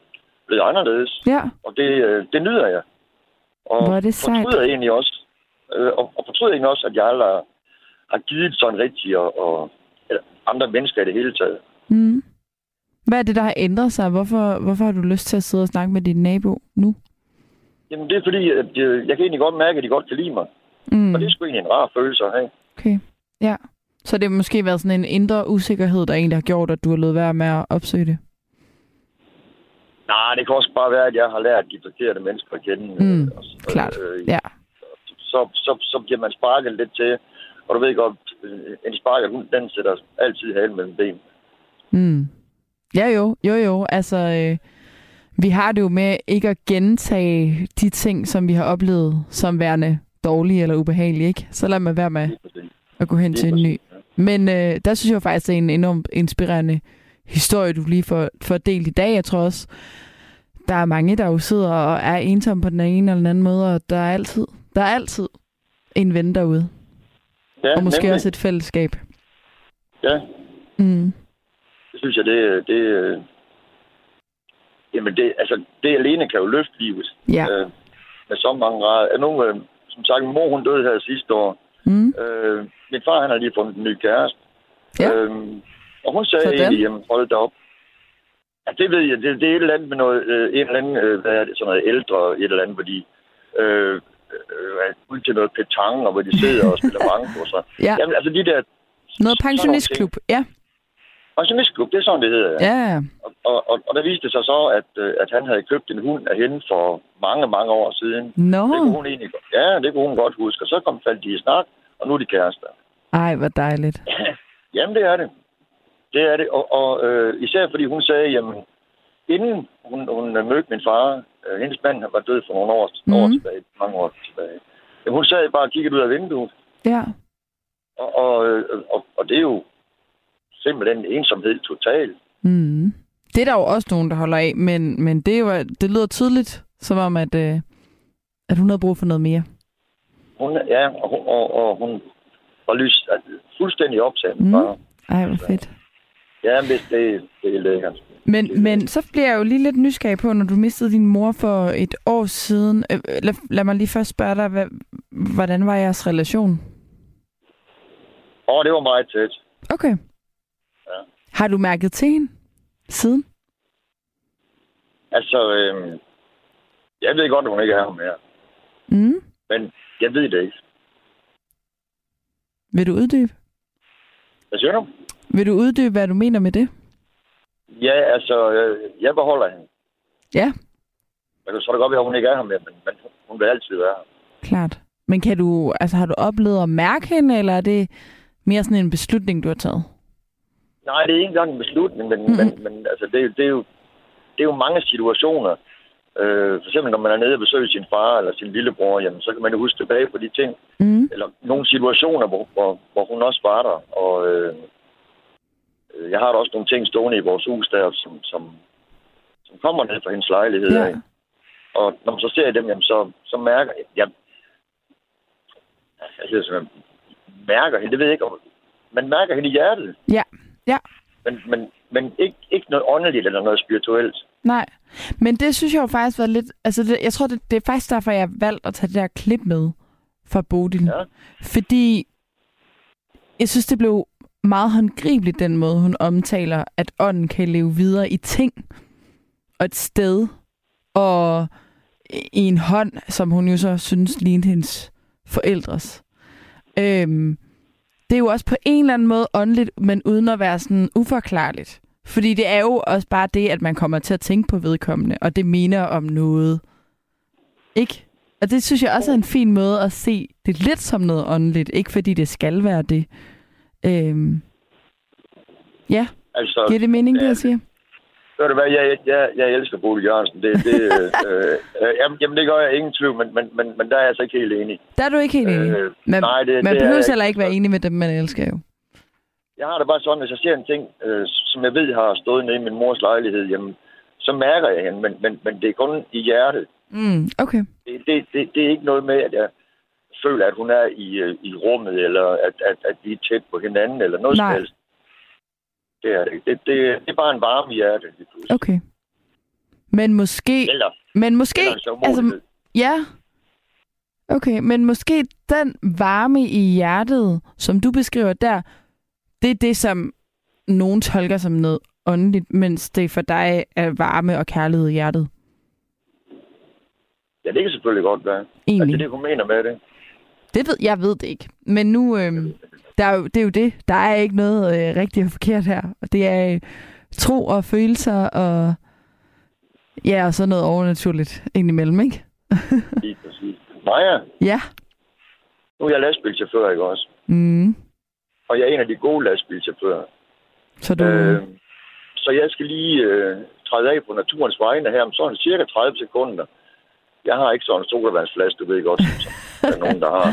blevet anderledes. ja. Og det, øh, det nyder jeg. Og Hvor er det sejt. fortryder egentlig også, øh, og, og fortryder egentlig også, at jeg aldrig har, har givet sådan rigtigt, og, og eller andre mennesker i det hele taget. Mm. Hvad er det, der har ændret sig? Hvorfor, hvorfor har du lyst til at sidde og snakke med din nabo nu? Jamen, det er fordi, at øh, jeg kan egentlig godt mærke, at de godt kan lide mig. Mm. Og det er sgu egentlig en rar følelse at have. Okay, ja. Så det har måske været sådan en indre usikkerhed, der egentlig har gjort, at du har lavet være med at opsøge det? Nej, det kan også bare være, at jeg har lært de forkerte mennesker at kende. Mm, øh, og så- klart. øh, Ja. så, så, så bliver man sparket lidt til. Og du ved godt, øh, en sparket hund, den sætter altid halen mellem ben. Mm. Ja jo, jo jo. Altså, øh, vi har det jo med ikke at gentage de ting, som vi har oplevet som værende dårlige eller ubehagelige, ikke? Så lad mig være med at gå hen til en ny. Men øh, der synes jeg faktisk, det er en enormt inspirerende historie, du lige får, får delt i dag. Jeg tror også, der er mange, der jo sidder og er ensomme på den ene eller den anden måde, og der er altid, der er altid en ven derude. Ja, Og måske nemlig. også et fællesskab. Ja, Mm. det synes jeg, det, det øh, Jamen, det, altså, det alene kan jo løfte livet. Ja. Øh, med så mange grader. Er nu, øh, som sagt, min mor hun døde her sidste år. Mm. Øh, min far, han har lige fundet en ny kæreste. Ja. Øhm, og hun sagde Sådan. egentlig, jamen hold da op. Ja, det ved jeg. Det, det er et eller andet med noget, øh, en eller anden, øh, hvad er det, sådan noget ældre, et eller andet, hvor de øh, øh, ude til noget petang, og hvor de sidder og spiller [laughs] banko og så. Ja. Jamen, altså de der Noget pensionistklub. Ja. pensionistklub, det er sådan, det hedder. Ja. Ja. Og, og, og, og der viste det sig så, at, øh, at han havde købt en hund af hende for mange, mange år siden. Nå. Det kunne hun egentlig. Ja, det kunne hun godt huske. Og så kom faldt de i snak, og nu er de kærester. Ej, hvor dejligt. [laughs] Jamen, det er det. Det er det. Og, og øh, især fordi hun sagde, jamen, inden hun, hun mødte min far, øh, hendes mand var død for nogle år, mm. år Mhm. tilbage, mange år tilbage. Jamen, hun sad bare og kiggede ud af vinduet, Ja. og, og, øh, og, og det er jo simpelthen ensomhed total. Mm. Det er der jo også nogen, der holder af, men, men det, er jo, det lyder tydeligt, som om, at, øh, at hun havde brug for noget mere. Hun, ja, og, hun- og, og hun var lys, fuldstændig optaget Mm. far. Ej, hvor fedt. Ja, men det, det, er lækkert. Men, men så bliver jeg jo lige lidt nysgerrig på, når du mistede din mor for et år siden. Øh, lad, lad mig lige først spørge dig, hvad, hvordan var jeres relation? Og det var meget tæt. Okay. Ja. Har du mærket til hende siden? Altså, øh, jeg ved godt, at hun ikke er her mere. Mm. Men jeg ved det ikke. Vil du uddybe? Hvad siger du? Vil du uddybe, hvad du mener med det? Ja, altså, øh, jeg beholder hende. Ja, Men så er det godt, at hun ikke er her mere, men, men hun vil altid være her. klart. Men kan du, altså, har du oplevet at mærke hende, eller er det mere sådan en beslutning, du har taget? Nej, det er ikke engang en beslutning, men, Mhm. mm-hmm. men, men altså, det, er jo- det, er jo, det er jo mange situationer. Øh, for eksempel, når man er nede og besøger sin far eller sin lillebror, jamen, så kan man jo huske tilbage på de ting. Mm. Eller nogle situationer, hvor, hvor, hvor hun også var der. Og øh, jeg har da også nogle ting stående i vores hus der, som, som, som kommer ned fra hendes lejlighed. Ja. af. Og når man så ser dem, jamen, så, så mærker jeg... jeg jeg siger sådan, mærker hende, det ved jeg ikke, om man mærker hende i hjertet. Ja, ja. Men, men, men ikke, ikke noget åndeligt eller noget spirituelt. Nej, men det synes jeg jo faktisk var lidt... Altså, det, jeg tror, det, det er faktisk derfor, jeg har valgt at tage det der klip med fra Bodil. Ja. Fordi jeg synes, det blev meget håndgribeligt, den måde, hun omtaler, at ånden kan leve videre i ting og et sted og i en hånd, som hun jo så synes lignede hendes forældres. Øhm, det er jo også på en eller anden måde åndeligt, men uden at være sådan uforklarligt. Fordi det er jo også bare det, at man kommer til at tænke på vedkommende, og det minder om noget. Ikke? Og det synes jeg også er en fin måde at se det lidt som noget åndeligt, ikke fordi det skal være det. Øhm, ja, Altså, giver det mening, det ja, jeg siger? Ved du hvad, jeg, jeg, jeg elsker Bodil Jørgensen. Det, det, øh, [laughs] øh, jamen, jamen, det gør jeg ingen tvivl, men, men, men, men der er jeg altså ikke helt enig. Der er du ikke helt enig. Øh, Man, nej, det- man det er behøver jeg heller ikke. ikke være enig med dem, man elsker jo. Jeg har det bare sådan, hvis jeg ser en ting, øh, som jeg ved har stået nede i min mors lejlighed, jamen, så mærker jeg hende, men, men, men det er kun i hjertet. Mm, okay. Det, det, det, det er ikke noget med, at jeg føler, at hun er i, øh, i rummet, eller at, at, at vi er tæt på hinanden, eller noget Nej. som helst. Det er det. Det, det, er bare en varme pludselig. Okay. Men måske... Eller, Men måske... eller. Altså, ja. Okay, men måske den varme i hjertet, som du beskriver der, det er det, som nogen tolker som noget åndeligt, mens det for dig er varme og kærlighed i hjertet. ja, det kan selvfølgelig godt være. Altså, Egentlig. det er det, hun mener med det. Det ved, jeg ved det ikke. Men nu, øh, der er jo, det er jo det. Der er ikke noget øh, rigtigt og forkert her. Og det er øh, tro og følelser og ja, og så noget overnaturligt indimellem, ikke? [laughs] Lige præcis. Maja, Ja. nu er jeg lastbilchauffør, ikke også? Mm. Og jeg er en af de gode lastbilchauffører. Så du... Øh, så jeg skal lige øh, træde af på naturens vegne her om sådan cirka 30 sekunder. Jeg har ikke sådan en sodavandsflaske, du ved godt, som, der er nogen, der har.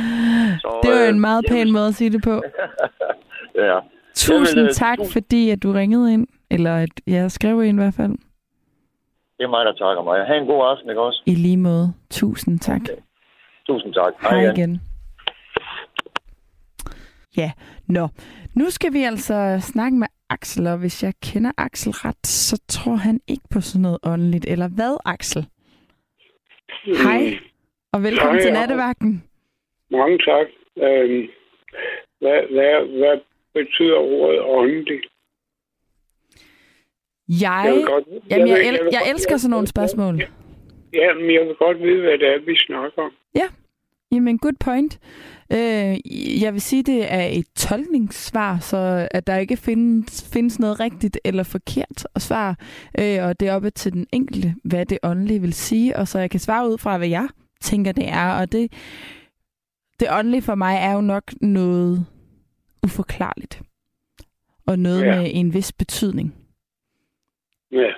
Så, [laughs] det var øh, en meget pæn vil- måde at sige det på. [laughs] Ja. Tusind øh, tak, tusind- fordi at du ringede ind. Eller at jeg skrev ind i hvert fald. Det er mig, der takker mig. Ha' en god aften, ikke også? I lige måde. Tusind tak. Okay. Tusind tak. Hej igen. Ja, nå. Nu skal vi altså snakke med Axel, og hvis jeg kender Axel ret, så tror han ikke på sådan noget åndeligt. Eller hvad, Axel? Hej, og velkommen Hej, til nattevagten. Mange tak. Øhm, hvad, hvad, hvad betyder ordet åndelig? Jeg, Jeg godt- jamen, jeg jeg, vil- el, jeg jeg elsker sådan nogle spørgsmål. Ja, men jeg vil godt vide, hvad det er, vi snakker om. Jamen, good point. Øh, jeg vil sige, det er et tolkningssvar, så at der ikke findes, findes noget rigtigt eller forkert at svare. Øh, og det er oppe til den enkelte, hvad det åndelige vil sige. Og så jeg kan svare ud fra, hvad jeg tænker, det er. Og det, det åndelige for mig er jo nok noget uforklarligt. Og noget Ja. med en vis betydning. Ja.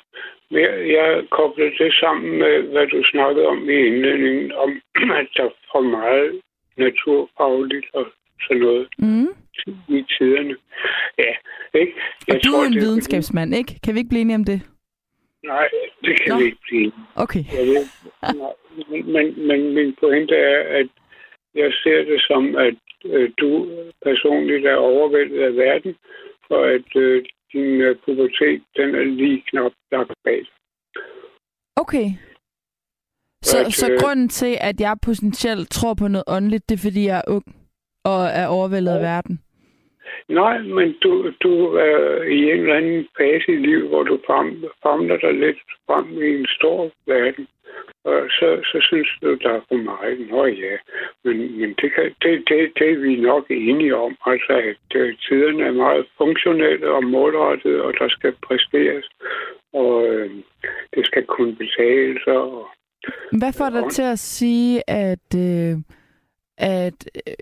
Jeg, jeg kobler det sammen med, hvad du snakkede om i indledningen, om [clears throat] at der er for meget naturfagligt og sådan noget Mm. i tiderne. Ja, ikke? Og du er en det videnskabsmand, ikke? Kan vi ikke blive enige om det? Nej, det kan Nå. vi ikke blive. Okay. Jeg ved, nej, men, men min pointe er, at jeg ser det som, at øh, du personligt er overvældet af verden, og at øh, din øh, pubertet, den er lige knap lagt bag. Okay. Så, At, så øh, grunden til, at jeg potentielt tror på noget åndeligt, det er, fordi jeg er ung og er overvældet af verden? Nej, men du, du er i en eller anden fase i livet, hvor du fam- famler dig lidt frem i en stor verden. Og så, så synes du, der er for meget. Nå ja, men, men det, kan, det, det, det er vi nok enige om. Altså, at øh, tiderne er meget funktionelle og målrettede, og der skal præsteres. Og øh, det skal kunne betales. Og, Hvad får dig til at sige, at, øh, at øh,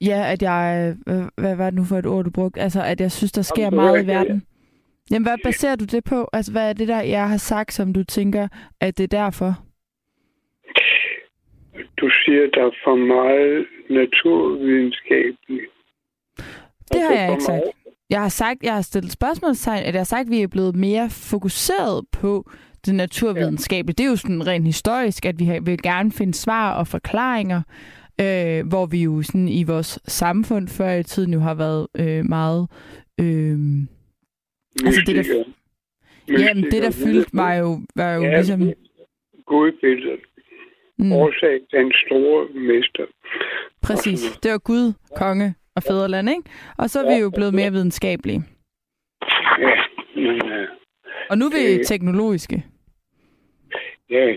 ja, at jeg, øh, hvad var det nu for et ord, du brugte? Altså, at jeg synes, der sker Jamen, meget i det er- verden. Jamen, hvad baserer du det på? Altså, hvad er det der, jeg har sagt, som du tænker, at det er derfor? du siger, der er for meget naturvidenskabeligt. Det har jeg ikke sagt. Jeg har sagt, jeg har stillet spørgsmålstegn, at jeg har sagt, at vi er blevet mere fokuseret på det naturvidenskabelige. Det er jo sådan rent historisk, at vi vil gerne finde svar og forklaringer, øh, hvor vi jo sådan i vores samfund før i tiden jo har været øh, meget... Øh, altså det, der, jamen, det, der fyldte mig jo, var jo Ja, ligesom... Gudbilledet. Mm, Årsag, den store mester. præcis. Det var Gud, konge og fædreland, ikke? Og så er vi jo blevet mere videnskabelige. Ja, men, øh, Og nu er vi Øh. teknologiske. ja.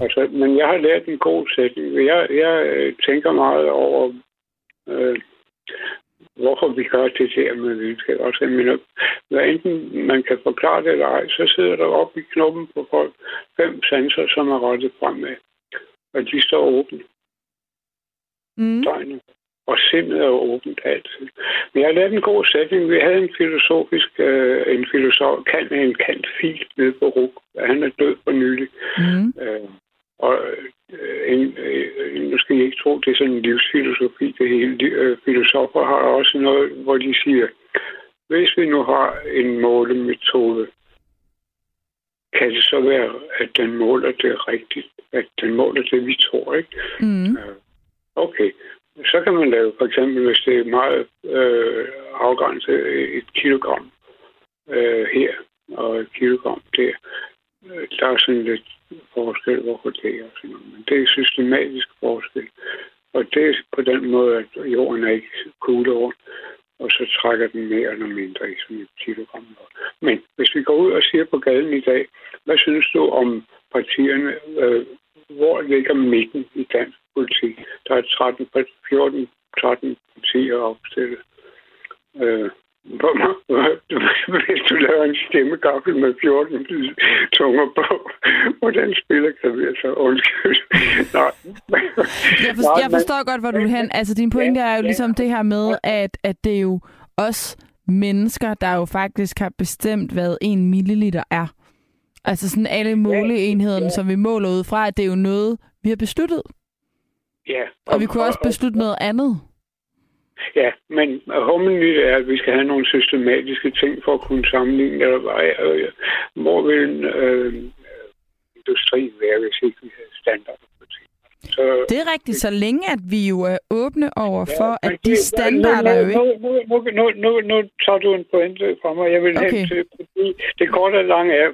Altså, men jeg har lært en god sætning. Jeg, jeg øh, tænker meget over, øh, hvorfor vi gør det der med videnskab. Altså, mener, hvad enten man kan forklare det eller ej, så sidder der oppe i knoppen på folk fem sanser, som er rettet fremad. Og de står åbent. Mm. Og sindet er åbent altid. Men jeg har lavet en god sætning. Vi havde en filosofisk, øh, en filosof, kan en kant fil nede på RUG. Han er død for nylig. Mm. Øh, og øh, en, øh, nu skal I ikke tro, det er sådan en livsfilosofi, det hele. De, øh, filosofer har også noget, hvor de siger, hvis vi nu har en målemetode, kan det så være, at den måler det rigtigt, at den måler det, vi tror, ikke? Mm. Okay, så kan man lave, for eksempel, hvis det er meget øh, afgrænset, et kilogram øh, her og et kilogram der. Øh, der er sådan lidt forskel, hvorfor det er sådan noget. Men det er systematisk forskel. Og det er på den måde, at jorden er ikke kugleord, og så trækker den mere eller mindre i sådan et kilogram. Men hvis vi går ud og siger på gaden i dag, hvad synes du om partierne? Øh, hvor ligger midten i dansk politik? Der er 13, 14, 13 partier opstillet. Øh, hvor hvis [laughs] du laver en stemmegaffel med 14 tunger på, hvordan spiller klaver så? Undskyld. [laughs] Nej. Jeg, for, jeg forstår godt, hvor du vil hen. Altså, din pointe er jo ligesom det her med, at, at det er jo os mennesker, der jo faktisk har bestemt, hvad en milliliter er. Altså sådan alle måleenhederne, som vi måler ud fra, at det er jo noget, vi har besluttet. Ja. Og vi kunne også beslutte noget andet. Ja, men humlen er, at vi skal have nogle systematiske ting for at kunne sammenligne. Eller, øh, hvor vil en øh, industri være, hvis ikke vi havde standarder? Så, Det er rigtigt, så længe at vi jo er åbne over for, men at de standarder jo ikke... nu, nu, nu, nu, nu, tager du en pointe fra mig. Jeg vil Okay. hen til, fordi det korte og lange er,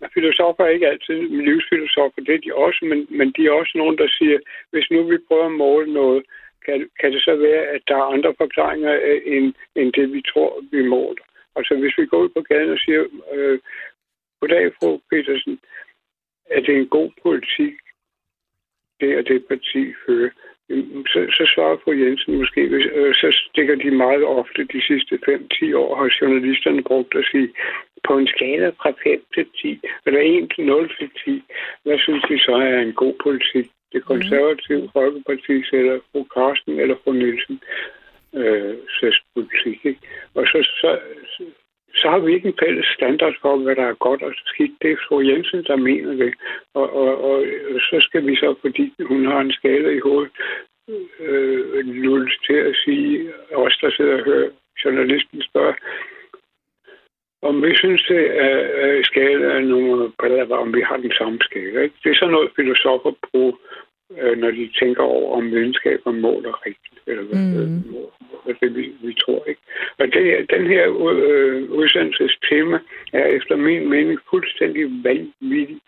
at filosofer er ikke altid livsfilosofer, det er de også, men, men de er også nogen, der siger, hvis nu vi prøver at måle noget, kan, kan det så være, at der er andre forklaringer øh, end, end det, vi tror, vi måler? Altså, hvis vi går ud på gaden og siger, øh, goddag, fru Petersen, er det en god politik, det og det parti fører? Så, så svarer fru Jensen måske, hvis, øh, så stikker de meget ofte de sidste 5-10 år, har journalisterne brugt at sige, på en skala fra 5 til 10, eller 1 til 0 til 10, hvad synes de så er en god politik? Det konservative mm. Folkeparti eller fru Karsten eller fru Nielsen øh, politik. Ikke? Og så, så, så har vi ikke en fælles standard for, hvad der er godt og skidt. Det er fru Jensen, der mener det. Og, og, og så skal vi så, fordi hun har en skala i hovedet, øh, lulle til at sige, os der sidder og hører journalisten spørge, om vi synes, det er, er skala af nogle eller om vi har den samme skala. Ikke? Det er sådan noget, filosofer bruger, øh, når de tænker over, om videnskaber måler rigtigt, eller hvad, mm. hvad det vi, vi tror. ikke. Og det, den her øh, udsendelses tema er efter min mening fuldstændig vanvittig.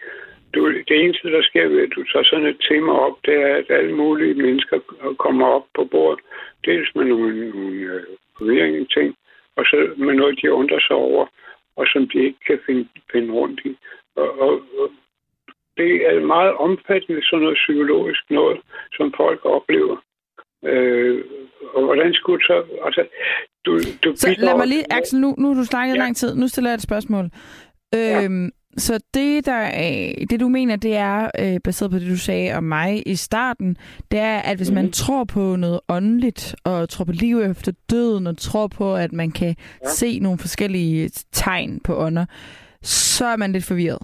Du, det eneste, der sker ved, at du tager sådan et tema op, det er, at alle mulige mennesker kommer op på bordet. Dels med nogle, nogle øh, forvirrende ting, og så med noget, de undrer sig over, og som de ikke kan finde, finde rundt i. Og, og, og det er meget omfattende sådan noget psykologisk noget, som folk oplever. Øh, og hvordan skulle så... Altså, du, du så lad mig lige, Axel, nu, nu du snakket ja. lang tid. Nu stiller jeg et spørgsmål. Ja. Øhm, så det, der er, det du mener, det er, øh, baseret på det, du sagde om mig i starten, det er, at hvis mm. man mhm. tror på noget åndeligt, og tror på liv efter døden, og tror på, at man kan ja. se nogle forskellige tegn på ånder, så er man lidt forvirret.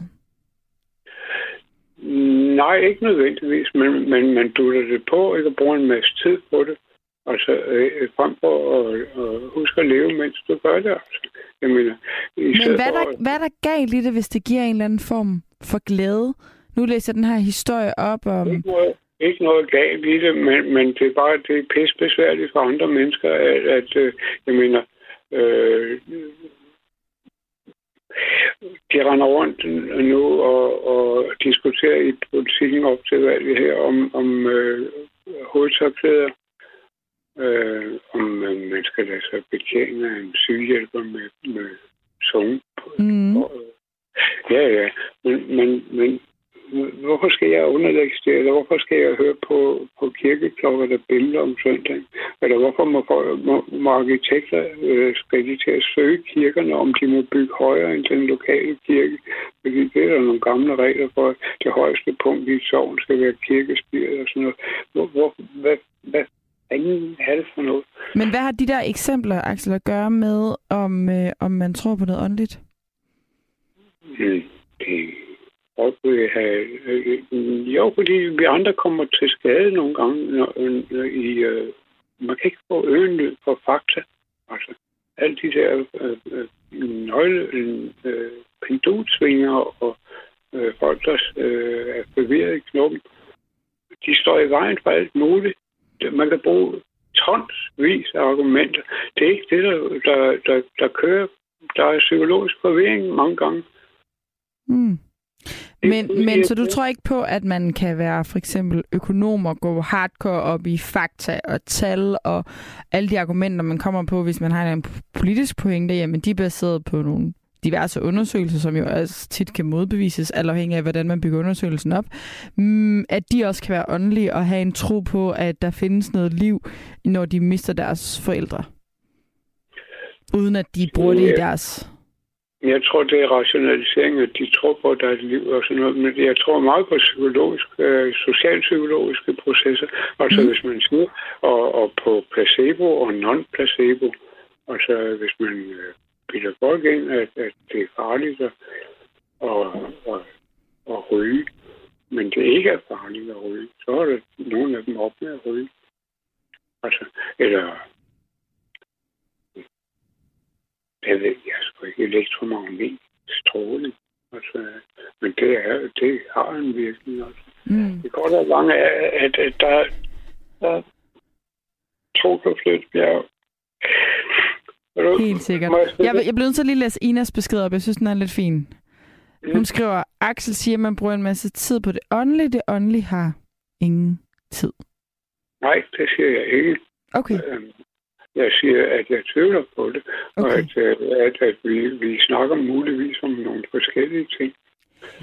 Nej, ikke nødvendigvis, men, men man dutter det på, ikke, og bruger en masse tid på det. Altså, øh, frem for at, huske at leve, mens du gør det. Altså. Jeg mener, Men hvad er, der, hvad er der galt i det, hvis det giver en eller anden form for glæde? Nu læser jeg den her historie op om... Ikke noget, ikke noget galt i det, men, men det er bare det er pisse besværligt for andre mennesker, at, at øh, jeg mener, øh, de render rundt nu og, og diskuterer i politikken op til valget her om, om øh, hovedtørklæder øh, om øh, man skal lade sig betjene af en sygehjælper med, med sunge. Mm. Ja, ja. Men, men, men hvorfor skal jeg underlægge det, eller hvorfor skal jeg høre på, på kirkeklokker, der billeder om søndagen? Eller hvorfor må, må, må arkitekter øh, skal de til at søge kirkerne, om de må bygge højere end den lokale kirke? Fordi det er der nogle gamle regler for, at det højeste punkt i sovn skal være kirkespiret og sådan noget. Hvor, hvor, hvad, hvad ingen hals for noget. Men hvad har de der eksempler, Axel, at gøre med, om, øh, om man tror på noget åndeligt? Mm, det vil have... Øh, jo, fordi vi andre kommer til skade nogle gange når, når i... Øh, man kan ikke få øgenlyd for fakta. Altså, alle de der øh, øh, nøgle, øh, pendulsvinger og øh, folk, der øh, er forvirret i knoppen, de står i vejen for alt muligt man kan bruge tonsvis af argumenter. Det er ikke det, der, der, der, der kører. Der er psykologisk forvirring mange gange. Mm. Men, men så du tror ikke på, at man kan være for eksempel økonom og gå hardcore op i fakta og tal og alle de argumenter, man kommer på, hvis man har en politisk pointe, jamen de er baseret på nogle diverse undersøgelser, som jo også tit kan modbevises, afhængig af, hvordan man bygger undersøgelsen op, mm, at de også kan være åndelige og have en tro på, at der findes noget liv, når de mister deres forældre. Uden at de bruger det i deres... Jeg tror, det er rationalisering, at de tror på, at der er et liv og sådan noget. Men jeg tror meget på psykologiske, øh, socialpsykologiske processer. Altså mm. hvis man siger, og, og på placebo og non-placebo. Altså hvis man øh, bilder folk ind, at, at det er farligt at, at, at, at ryge. Men det ikke er farligt at ryge. Så er der nogle af dem op med at ryge. Altså, eller jeg ved jeg sgu ikke, elektromagnet stråling. Altså, men det, er, det har en virkning også. Mm. Det går der langt, at, at, at der, der to kan flytte bjerg. Helt sikkert. Jeg, jeg bliver nødt til at lige læse Inas besked op. Jeg synes, den er lidt fin. Mm. Hun skriver, Axel siger, at man bruger en masse tid på det åndelige. Det åndelige har ingen tid. Nej, det siger jeg ikke. Okay. Øhm, Jeg siger, at jeg tvivler på det, okay. og at, øh, at, at vi, vi snakker muligvis om nogle forskellige ting.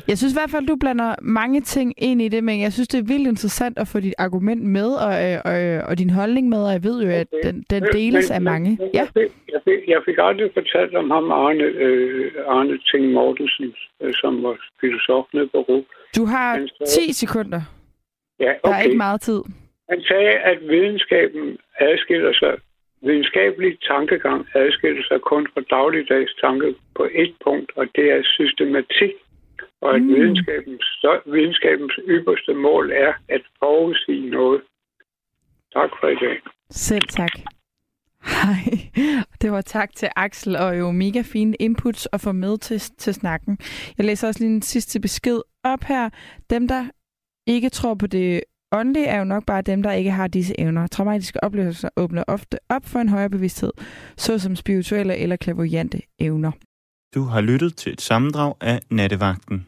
Jeg synes i hvert fald, du blander mange ting ind i det, men jeg synes, det er vildt interessant at få dit argument med, og, øh, og, og din holdning med, og jeg ved jo, at den, den deles Men- af mange. men Ja, Jeg fik, jeg, fik, jeg fik aldrig fortalt om ham, Arne, øh, Arne Ting Mortensen, øh, som var filosof nede på RUG. du har Han sagde- 10 sekunder. Ja, Der okay. er ikke meget tid. Han sagde, at videnskaben adskiller sig, videnskabelig tankegang adskiller sig kun fra dagligdags tanke på et punkt, og det er systematik. Og at Mm. videnskabens, videnskabens ypperste mål er at forudsige noget. Tak for i dag. Selv tak. Hej. Det var tak til Axel, og jo mega fine inputs at få med til, til snakken. Jeg læser også lige en sidste besked op her. Dem, der ikke tror på det åndelige, er jo nok bare dem, der ikke har disse evner. Traumatiske oplevelser åbner ofte op for en højere bevidsthed, såsom spirituelle eller klavoyante evner. Du har lyttet til et sammendrag af Nattevagten.